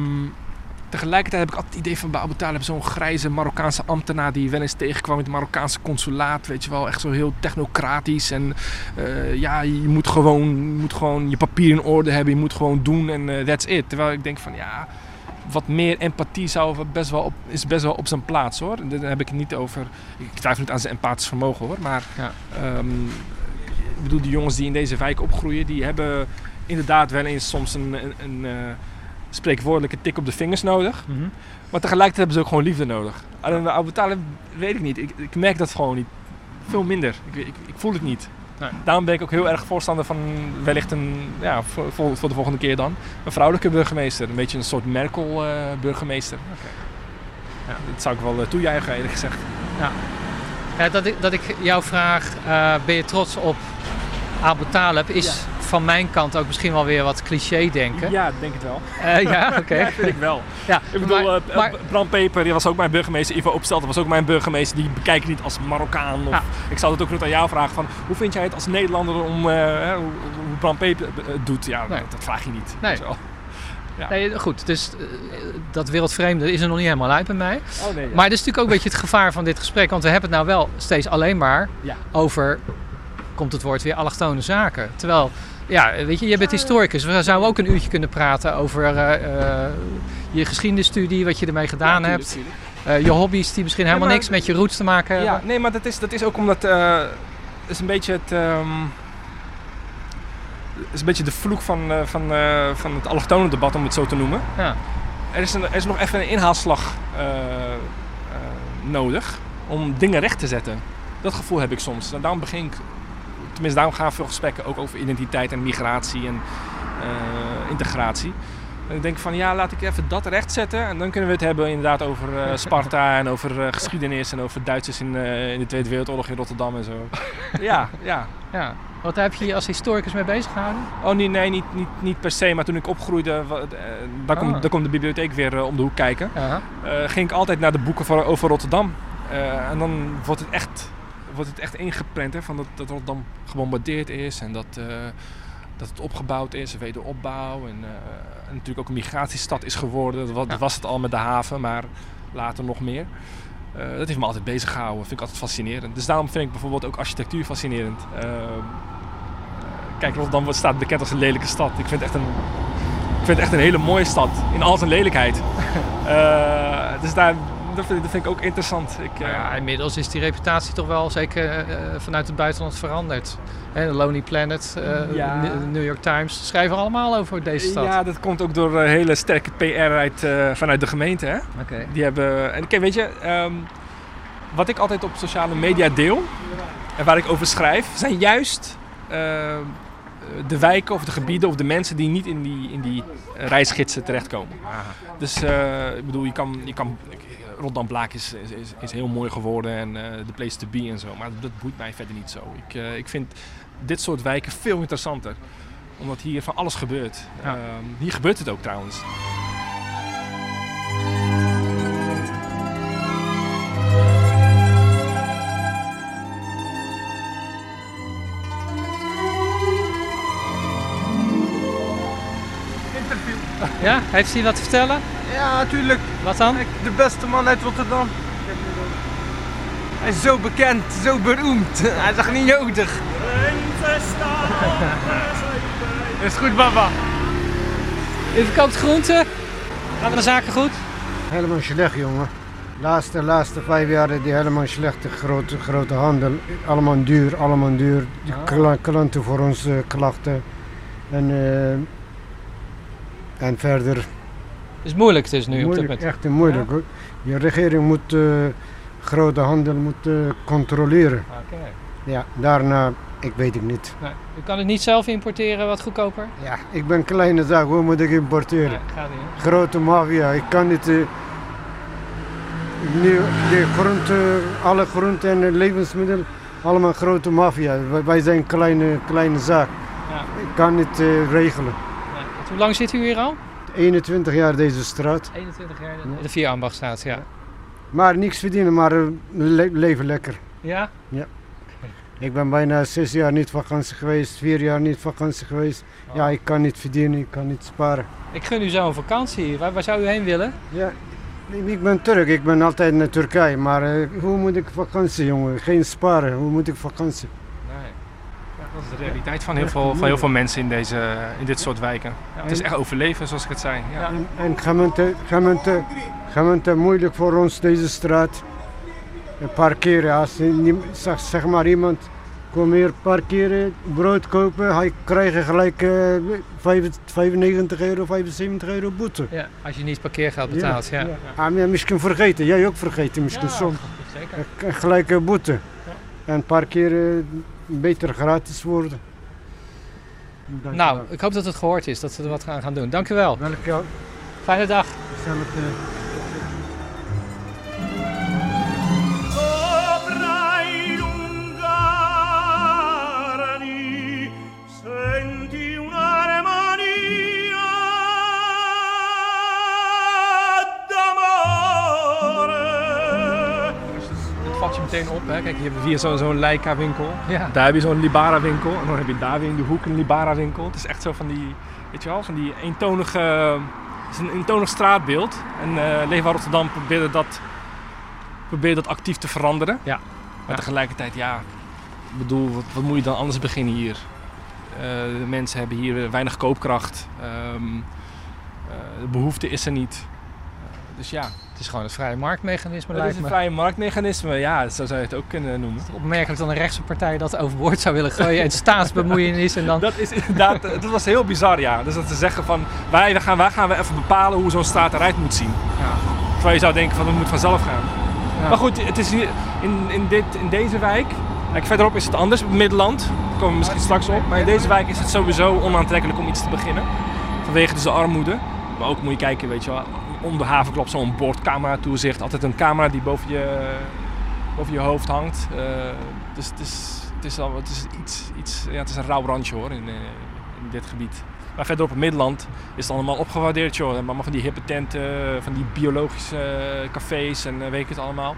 tegelijkertijd heb ik altijd het idee van bij Abu Talib zo'n grijze Marokkaanse ambtenaar die wel eens tegenkwam in het Marokkaanse consulaat. Weet je wel, echt zo heel technocratisch. En eh, ja, je moet, gewoon, je moet gewoon je papier in orde hebben, je moet gewoon doen en that's it. Terwijl ik denk van ja, wat meer empathie zou best wel op, is best wel op zijn plaats hoor. Daar heb ik het niet over. Ik twijfel niet aan zijn empathisch vermogen hoor. Maar Ja. ehm, ik bedoel, die jongens die in deze wijk opgroeien, die hebben inderdaad wel eens soms een, een, een eh, spreekwoordelijke tik op de vingers nodig. Mhm. Maar tegelijkertijd hebben ze ook gewoon liefde nodig. Alleen bij Abu Talib weet ik niet. Ik, ik merk dat gewoon niet. Veel minder. Ik, ik, ik voel het niet. Nee. Daarom ben ik ook heel erg voorstander van wellicht een, ja, voor, voor, de volgende keer dan, een vrouwelijke burgemeester. Een beetje een soort Merkel-burgemeester. Ja, dat zou ik wel eh, toejuichen, eerlijk gezegd. Ja, dat, ik, dat ik jou vraag, eh, ben je trots op Abu Talib, is van mijn kant ook misschien wel weer wat cliché denken. Ja, denk het wel. Eh, ja, [LAUGHS] oké. Ja, vind ik wel. Ja, Ik bedoel, maar- eh, maar- Bram Peper, die was ook mijn burgemeester. Ivo Opstelten was ook mijn burgemeester. Die bekijken niet als Marokkaan. Of, Ja. Ik zou het ook nog aan jou vragen van... Hoe vind jij het als Nederlander om... eh, hoe, Bram Peper het doet? Ja, Nee. dat, vraag je niet. Nee. Ja. Nee, goed, dus eh, dat wereldvreemde is er nog niet helemaal uit bij mij. Oh nee, ja. Maar dat is natuurlijk ook een beetje het gevaar van dit gesprek. Want we hebben het nou wel steeds alleen maar Ja. over, komt het woord weer, allochtone zaken. Terwijl, ja, weet je, je bent historicus. We zouden ook een uurtje kunnen praten over eh, eh, je geschiedenisstudie, wat je ermee gedaan Ja, hebt. Eh, je hobby's die misschien helemaal maar- niks met je roots te maken hebben. Ja, nee, maar dat is, dat is ook omdat... eh is een beetje het... ehm, is een beetje de vloek van, van, van het allochtone debat, om het zo te noemen. Ja. Er is, een, er is nog even een inhaalslag nodig om dingen recht te zetten. Dat gevoel heb ik soms. En daarom begin ik, tenminste daarom gaan veel gesprekken ook over identiteit en migratie en eh, integratie. En ik denk van ja, laat ik even dat recht zetten. En dan kunnen we het hebben inderdaad over eh, [LAUGHS] Sparta en over eh, geschiedenis en over Duitsers in, in de Tweede Wereldoorlog in Rotterdam en zo. [LAUGHS] ja, ja. Ja. Wat heb je je als historicus mee bezig gehouden? Oh nee, nee niet, niet, niet per se. Maar toen ik opgroeide, daar, komt Ah. daar komt de bibliotheek weer om de hoek kijken. Ging ik altijd naar de boeken voor, over Rotterdam. En dan wordt het echt, wordt het echt ingeprent hè, van dat, dat Rotterdam gebombardeerd is en dat, eh, dat het opgebouwd is, wederopbouw. En, eh, en natuurlijk ook een migratiestad is geworden. Dat, wa- dat was het al met de haven, maar later nog meer. Eh, dat heeft me altijd bezig gehouden. vind ik altijd fascinerend. Dus daarom vind ik bijvoorbeeld ook architectuur fascinerend. Eh, kijk, Rotterdam staat bekend als een lelijke stad. Ik vind het echt een, ik vind het echt een hele mooie stad. In al zijn lelijkheid. [LAUGHS] Dus daar dat, vind, dat vind ik ook interessant. Ik, Nou eh, ja, inmiddels is die reputatie toch wel zeker eh, vanuit het buitenland veranderd. Hè, Lonely Planet, eh, Ja. de New York Times schrijven allemaal over deze stad. Ja, dat komt ook door eh, hele sterke PR uit, eh, vanuit de gemeente. Hè? Oké. Die hebben, en kijk, weet je, ehm, wat ik altijd op sociale media deel en waar ik over schrijf, zijn juist de wijken of de gebieden of de mensen die niet in die, in die eh, reisgidsen terechtkomen. Dus eh, ik bedoel, je kan, je kan, Rotterdam Blaak is, is, is, heel mooi geworden en eh, de place to be en zo, maar dat boeit mij verder niet zo. Ik, eh, ik vind dit soort wijken veel interessanter, omdat hier van alles gebeurt. Ja. Ehm, hier gebeurt het ook trouwens. Ja, heeft hij wat te vertellen? Ja, natuurlijk. Wat dan? De beste man uit Rotterdam. Hij is zo bekend, zo beroemd. [LAUGHS] Hij is echt niet nodig. [LAUGHS] is goed, baba. U verkoopt groenten. Gaan de zaken goed? Helemaal slecht, jongen. Laatste, laatste vijf jaar die helemaal slecht. De grote, grote handel. Allemaal duur, allemaal duur. De kla- klanten voor onze klachten. En, eh, en verder. Het is moeilijk dus nu op dit moment. echt moeilijk. hoor. Je regering moet eh, grote handel moet, eh, controleren. Oké. Ja, daarna, ik weet het niet. Nee. U kan het niet zelf importeren wat goedkoper? Ja, ik ben kleine zaak, hoe moet ik importeren? Nee, gaat niet. grote maffia. Ik kan niet. nu, de groente, alle groenten en levensmiddelen, allemaal grote maffia. Wij, zijn een kleine, kleine zaak. Ja. Ik kan niet regelen. Nee. Hoe lang zit u hier al? 21 jaar deze straat. 21 jaar. De vier ambachtstraat, ja. Maar niks verdienen, maar eh, le- leven lekker. Ja? Ik ben bijna zes jaar niet vakantie geweest, vier jaar niet vakantie geweest. Ja, ik kan niet verdienen, ik kan niet sparen. Ik gun u zo een vakantie. Waar, waar zou u heen willen? Ja, ik- ik ben Turk, ik ben altijd naar Turkije. Maar eh, hoe moet ik vakantie, jongen? Geen sparen, hoe moet ik vakantie? Dat is de realiteit van heel, veel, van heel veel mensen in, deze, in dit soort wijken. Het is echt overleven, zoals ik het zei. Ja. En, en gemeente, gemeente, gemeente moeilijk voor ons deze straat. Een paar keren, als zeg, zeg maar iemand kom hier een paar keren brood kopen, hij krijgt gelijk eh, vijf- 95 euro, 75 euro boete. Ja, als je niet parkeergeld betaalt, ja. Ah, maar misschien vergeten, jij ook vergeten misschien Ja, soms. Zeker. Eh, Gelijk een boete. En een paar keer eh, beter gratis worden. Dank Nou, ik hoop dat het gehoord is, dat ze er wat aan gaan doen. Dank u wel. Welke Fijne dag. hetzelfde. Hè. Kijk, hebben we hier zo- zo'n Leica winkel. Ja. Daar heb je zo'n Libara winkel. En dan heb je daar weer in de hoek een Libara winkel. Het is echt zo van die, weet je wel, van die eentonige, het is een eentonig straatbeeld. En eh Leefbaar Rotterdam probeerde dat, probeerde dat actief te veranderen. Ja. Maar Ja. tegelijkertijd, ja, ik bedoel, wat, wat moet je dan anders beginnen hier? Eh, de mensen hebben hier weinig koopkracht. Ehm, eh, de behoefte is er niet. Eh, dus ja, Het is gewoon het vrije marktmechanisme, het is een me. vrije marktmechanisme. Ja, zo zou je het ook kunnen noemen. Opmerkelijk dat een rechtse partij dat overboord zou willen gooien en staatsbemoeienis en dan... Dat is inderdaad, eh, dat was heel bizar, ja. Dus dat ze zeggen van, wij, gaan, wij gaan we even bepalen hoe zo'n straat eruit moet zien. Ja. Terwijl je zou denken van, dat moet vanzelf gaan. Ja. Maar goed, het is hier, in, in, dit, in deze wijk, kijk, verderop is het anders, op het Middenland. Daar komen we misschien straks op. Maar in deze wijk is het sowieso onaantrekkelijk om iets te beginnen. Vanwege dus de armoede. Maar ook moet je kijken, weet je wel, om de havenklap zo'n bordcamera toezicht. Altijd een camera die boven je, boven je hoofd hangt. Eh, dus het is, het is, al, het is iets, iets, ja, het is een rauw randje hoor, in, eh, in dit gebied. Maar verderop het Middenland is het allemaal opgewaardeerd joh. Allemaal van die hippe tenten, van die biologische eh, cafés en eh, weet ik het allemaal.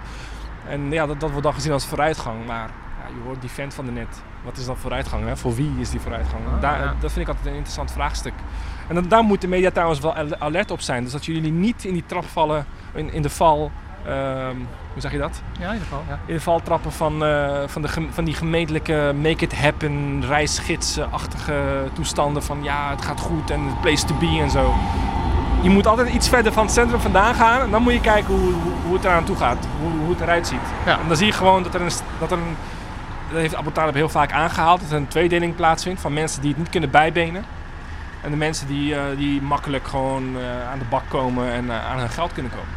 En ja, dat, dat wordt dan gezien als vooruitgang. Maar ja, je hoort die vent van de net. Wat is dan vooruitgang? Hè? Voor wie is die vooruitgang? daar, ja. Dat vind ik altijd een interessant vraagstuk. En dan, daar moet de media trouwens wel al- alert op zijn. Dus dat jullie niet in die trap vallen, in, in de val. ehm, hoe zeg je dat? Ja, in ieder geval, ja. In de val trappen van, eh, van, de, van die gemeentelijke make it happen, reisgidsen-achtige toestanden. Van ja, het gaat goed en place to be en zo. Je moet altijd iets verder van het centrum vandaan gaan. En dan moet je kijken hoe, hoe, hoe het eraan toe gaat, hoe, hoe het eruit ziet. Ja. En dan zie je gewoon dat er een, dat er een dat heeft Abu Talib heel vaak aangehaald, dat er een tweedeling plaatsvindt van mensen die het niet kunnen bijbenen. En de mensen die, eh, die makkelijk gewoon eh, aan de bak komen en eh, aan hun geld kunnen komen.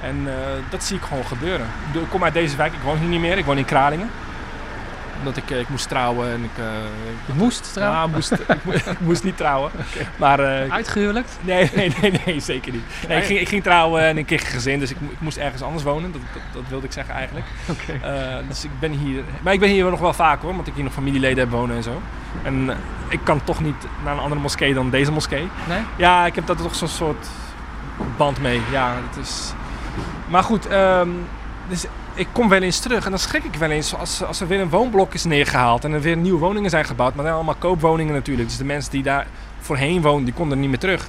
En dat zie ik gewoon gebeuren. Ik kom uit deze wijk, ik woon hier niet meer, ik woon in Kralingen. Omdat ik, eh, ik moest trouwen en ik... eh, Je moest trouwens. ja, moest, [LAUGHS] ik, mo- ik moest niet trouwen. [LAUGHS] Maar eh, Uitgehuwelijkt? Nee, [LAUGHS] nee, nee, nee, zeker niet. Nee, ik, ging, ik ging trouwen en ik kreeg een gezin, dus ik, mo- ik moest ergens anders wonen. Dat, dat, dat wilde ik zeggen eigenlijk. Dus ik ben hier. Maar ik ben hier nog wel vaak hoor, want ik hier nog familieleden heb wonen en zo. En ik kan toch niet naar een andere moskee dan deze moskee. Nee? Ja, ik heb daar toch zo'n soort band mee. Ja, het is. Maar goed, ehm, dus ik kom wel eens terug en dan schrik ik wel eens als, als er weer een woonblok is neergehaald en er weer nieuwe woningen zijn gebouwd. Maar dan allemaal koopwoningen natuurlijk. Dus de mensen die daar voorheen woonden, die konden er niet meer terug.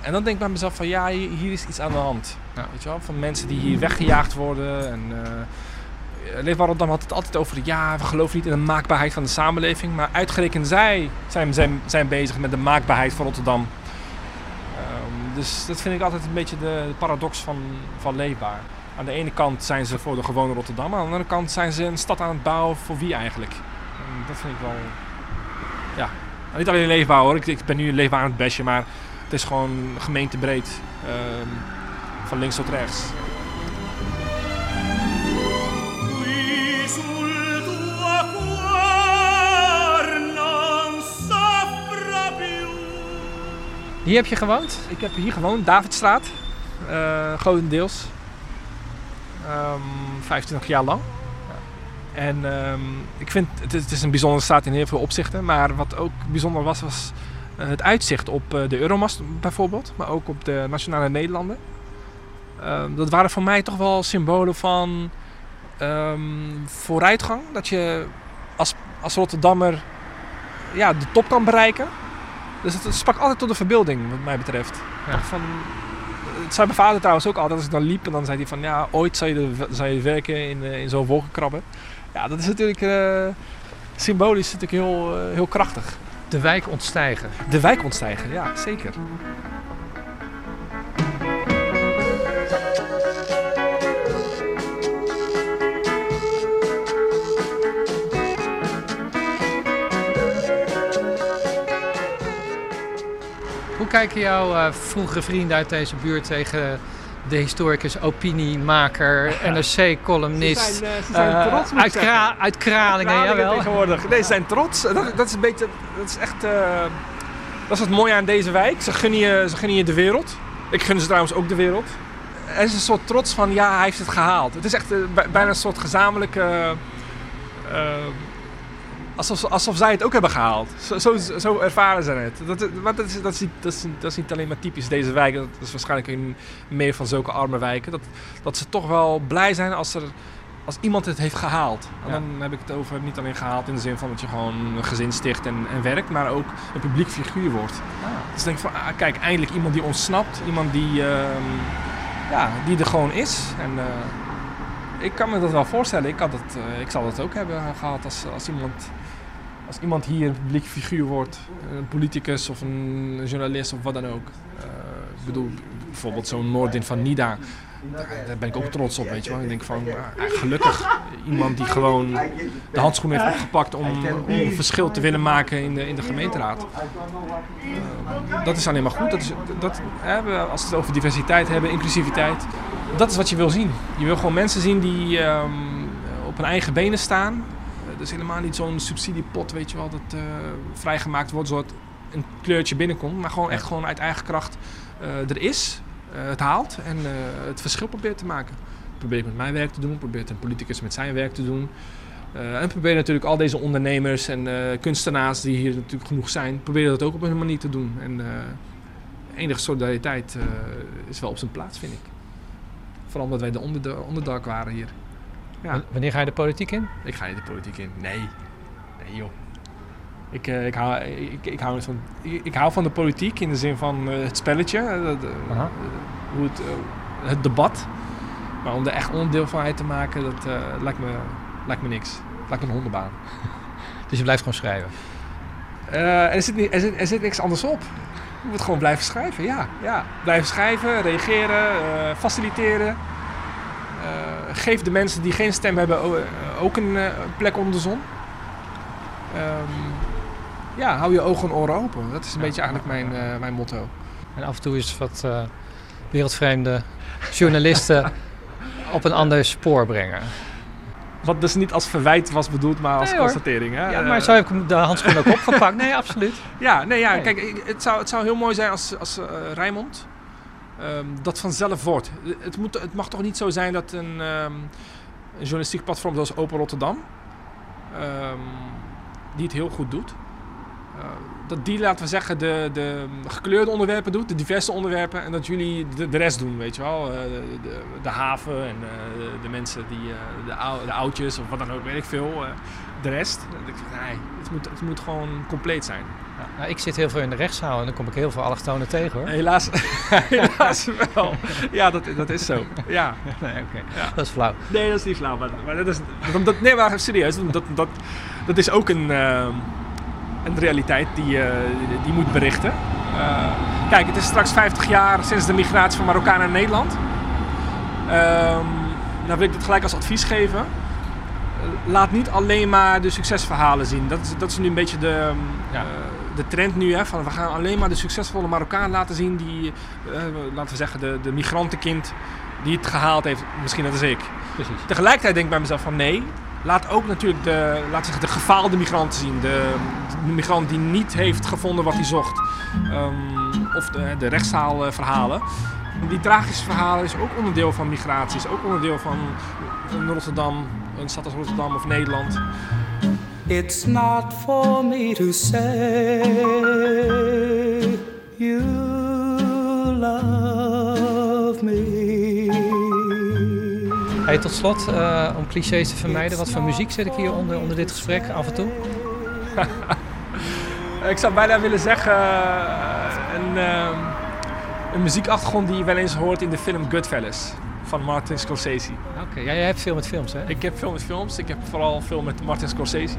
En dan denk ik bij mezelf van ja, hier, is iets aan de hand. Ja. Weet je wel? Van mensen die hier weggejaagd worden. En, Leefbaar Rotterdam had het altijd over ja, we geloven niet in de maakbaarheid van de samenleving. Maar uitgerekend zij zijn, zijn, zijn bezig met de maakbaarheid van Rotterdam. Ehm, dus dat vind ik altijd een beetje de, de paradox van, van Leefbaar. Aan de ene kant zijn ze voor de gewone Rotterdam, aan de andere kant zijn ze een stad aan het bouwen voor wie eigenlijk. En dat vind ik wel. Ja, Nou, niet alleen leefbaar hoor, ik, ik ben nu leefbaar aan het bashen, maar het is gewoon gemeentebreed. ehm, van links tot rechts. Hier heb je gewoond? Ik heb hier gewoond, Davidstraat. eh grotendeels. Ehm 25 jaar lang. En ehm, ik vind het, is- het is een bijzondere straat in heel veel opzichten. Maar wat ook bijzonder was, was eh, het uitzicht op eh, de Euromast bijvoorbeeld. Maar ook op de Nationale Nederlanden. Ehm, dat waren voor mij toch wel symbolen van ehm, vooruitgang. Dat je als, als Rotterdammer ja, de top kan bereiken. Dus het, het sprak altijd tot de verbeelding, wat mij betreft. Ja. Van, het zei mijn vader trouwens ook altijd als ik dan liep. En dan zei hij van, ja, ooit zou je, de, zou je werken in, eh, in zo'n wolkenkrabber. Ja, dat is natuurlijk eh, symbolisch natuurlijk heel, eh, heel krachtig. De wijk ontstijgen. De wijk ontstijgen, ja, zeker. Kijken jouw eh, vroegere vrienden uit deze buurt tegen de historicus, opiniemaker, NRC-columnist? Ze zijn, eh, ze zijn eh, trots, uit, zeggen. Kra uit Kralingen, Kralingen jawel. tegenwoordig. Nee, ze zijn trots. Dat, dat is een beetje, dat is echt, dat is het mooie aan deze wijk. Ze gunnen, je, ze gunnen je de wereld. Ik gun ze trouwens ook de wereld. Er is een soort trots van, ja, hij heeft het gehaald. Het is echt bij- bijna een soort gezamenlijke... alsof, alsof zij het ook hebben gehaald. Zo, zo, zo ervaren ze het. Dat, maar dat, is, dat, is niet, dat, is, dat is niet alleen maar typisch deze wijk. Dat is waarschijnlijk in meer van zulke arme wijken. Dat, dat ze toch wel blij zijn als, er, als iemand het heeft gehaald. En Ja. dan heb ik het over niet alleen gehaald in de zin van dat je gewoon een gezin sticht en, en werkt. Maar ook een publiek figuur wordt. Dus denk ik van, ah, kijk, eindelijk iemand die ontsnapt. Iemand die, ehm, ja, die er gewoon is. En eh, ik kan me dat wel voorstellen. Ik, had het, eh, ik zal dat ook hebben gehad als, als, iemand, als iemand hier een publiek figuur wordt. Een politicus of een journalist of wat dan ook. Eh, ik bedoel, bijvoorbeeld zo'n Noordin van Nida. Daar, ben ik ook trots op, weet je wel. Ik denk van, ah, gelukkig iemand die gewoon de handschoen heeft opgepakt om, verschil te willen maken in de, in de gemeenteraad. Eh, dat is alleen maar goed. Dat is, dat, als we het over diversiteit hebben, inclusiviteit, dat is wat je wil zien. Je wil gewoon mensen zien die ehm, op hun eigen benen staan. Uh, dus helemaal niet zo'n subsidiepot, weet je wel, dat eh, vrijgemaakt wordt zodat een kleurtje binnenkomt. Maar gewoon echt gewoon uit eigen kracht eh, er is, eh, het haalt en eh, het verschil probeert te maken. Probeer ik met mijn werk te doen, probeert een politicus met zijn werk te doen. Eh, en probeer natuurlijk al deze ondernemers en eh, kunstenaars die hier natuurlijk genoeg zijn, proberen dat ook op hun manier te doen. En eh, enige solidariteit eh, is wel op zijn plaats, vind ik. Vooral omdat wij de onder onderdak waren hier. Ja. Wanneer ga je de politiek in? Ik ga niet de politiek in. Nee. Nee joh. Ik, eh, ik, hou, ik, ik, hou niet van, ik, ik hou van de politiek in de zin van eh, het spelletje. eh, de- de- Aha. hoe het, het debat. Maar om er echt onderdeel van uit te maken, dat eh, lijkt, me, lijkt me niks. Lijkt me een hondenbaan. [LAUGHS] Dus je blijft gewoon schrijven. Eh, er, zit, ni- er, zit, er zit niks anders op. Je moet gewoon blijven schrijven, ja. ja. Blijven schrijven, reageren, eh, faciliteren. Geef de mensen die geen stem hebben eh, ook een eh, plek onder de zon. Ehm, ja, hou je ogen en oren open. Dat is een beetje eigenlijk mijn, eh, mijn motto. En af en toe is wat eh, wereldvreemde journalisten [LAUGHS] op een ander spoor brengen. Wat dus niet als verwijt was bedoeld, maar als Nee, constatering. Hè? Ja, Eh, maar zo heb ik de handschoen ook opgepakt. Nee, absoluut. [LAUGHS] Ja, nee, ja, Nee. kijk, het zou, het zou heel mooi zijn als, als eh, Rijnmond ehm, dat vanzelf wordt. Het, moet, het mag toch niet zo zijn dat een, ehm, journalistiek platform zoals Open Rotterdam, ehm, die het heel goed doet, eh, dat die, laten we zeggen, de, de gekleurde onderwerpen doet, de diverse onderwerpen, en dat jullie de, de rest doen, weet je wel. Eh, de, de, haven en eh, de, mensen die, de, de oudjes of wat dan ook, weet ik veel. de rest. Nee, het moet, het moet gewoon compleet zijn. Nou, ik zit heel veel in de rechtszaal en dan kom ik heel veel allochtonen tegen hoor. Helaas, [LAUGHS] helaas wel. Ja, dat, dat is zo. Ja. Nee, oké. Ja. Dat is flauw. Nee, dat is niet flauw. Maar, maar dat is, dat, dat- nee, maar serieus. Dat, dat, dat is ook een, eh, een realiteit die, eh, die, die moet berichten. Eh, kijk, het is straks 50 jaar sinds de migratie van Marokkanen naar Nederland. Ehm nou wil ik dit gelijk als advies geven. Laat niet alleen maar de succesverhalen zien. Dat is, dat is nu een beetje de, eh, de trend nu. Hè, van we gaan alleen maar de succesvolle Marokkaan laten zien. Die, eh, laten we zeggen, de, de migrantenkind die het gehaald heeft. Misschien net als ik. Precies. Tegelijkertijd denk ik bij mezelf van nee. Laat ook natuurlijk de, we zeggen, de gefaalde migranten zien. De, de migrant die niet heeft gevonden wat hij zocht. Ehm, of de, de rechtszaalverhalen. Die tragische verhalen is ook onderdeel van migratie. Is ook onderdeel van, van Rotterdam, een stad als Rotterdam of Nederland. It's not for me to say you love me. Hey, tot slot, eh, om clichés te vermijden, wat voor muziek zit ik hier onder, onder dit gesprek af en toe? [LAUGHS] Ik zou bijna willen zeggen eh, een, ehm, een muziekachtergrond die je wel eens hoort in de film Goodfellas van Martin Scorsese. Oké, ja, jij hebt veel met films hè? Ik heb veel met films. Ik heb vooral veel met Martin Scorsese.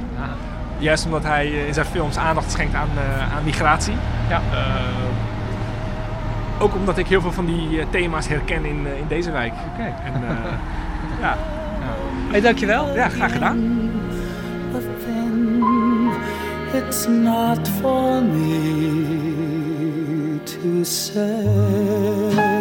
Juist omdat hij eh, in zijn films aandacht schenkt aan, eh, aan migratie. Ja. Eh, ook omdat ik heel veel van die eh, thema's herken in, in deze wijk. Oké. En, eh, [LAUGHS] ja. Hey, dankjewel. Ja, graag gedaan. It's not for me to say.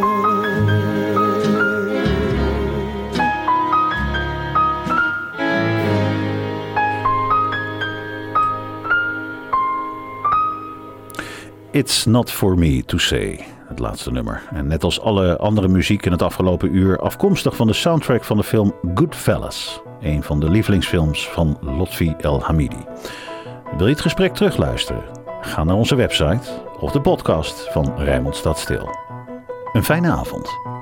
It's Not For Me To Say, het laatste nummer. En net als alle andere muziek in het afgelopen uur afkomstig van de soundtrack van de film Goodfellas. Een van de lievelingsfilms van Lotfi El Hamidi. Wil je het gesprek terugluisteren? Ga naar onze website of de podcast van Rijnmond Staat Stil. Een fijne avond.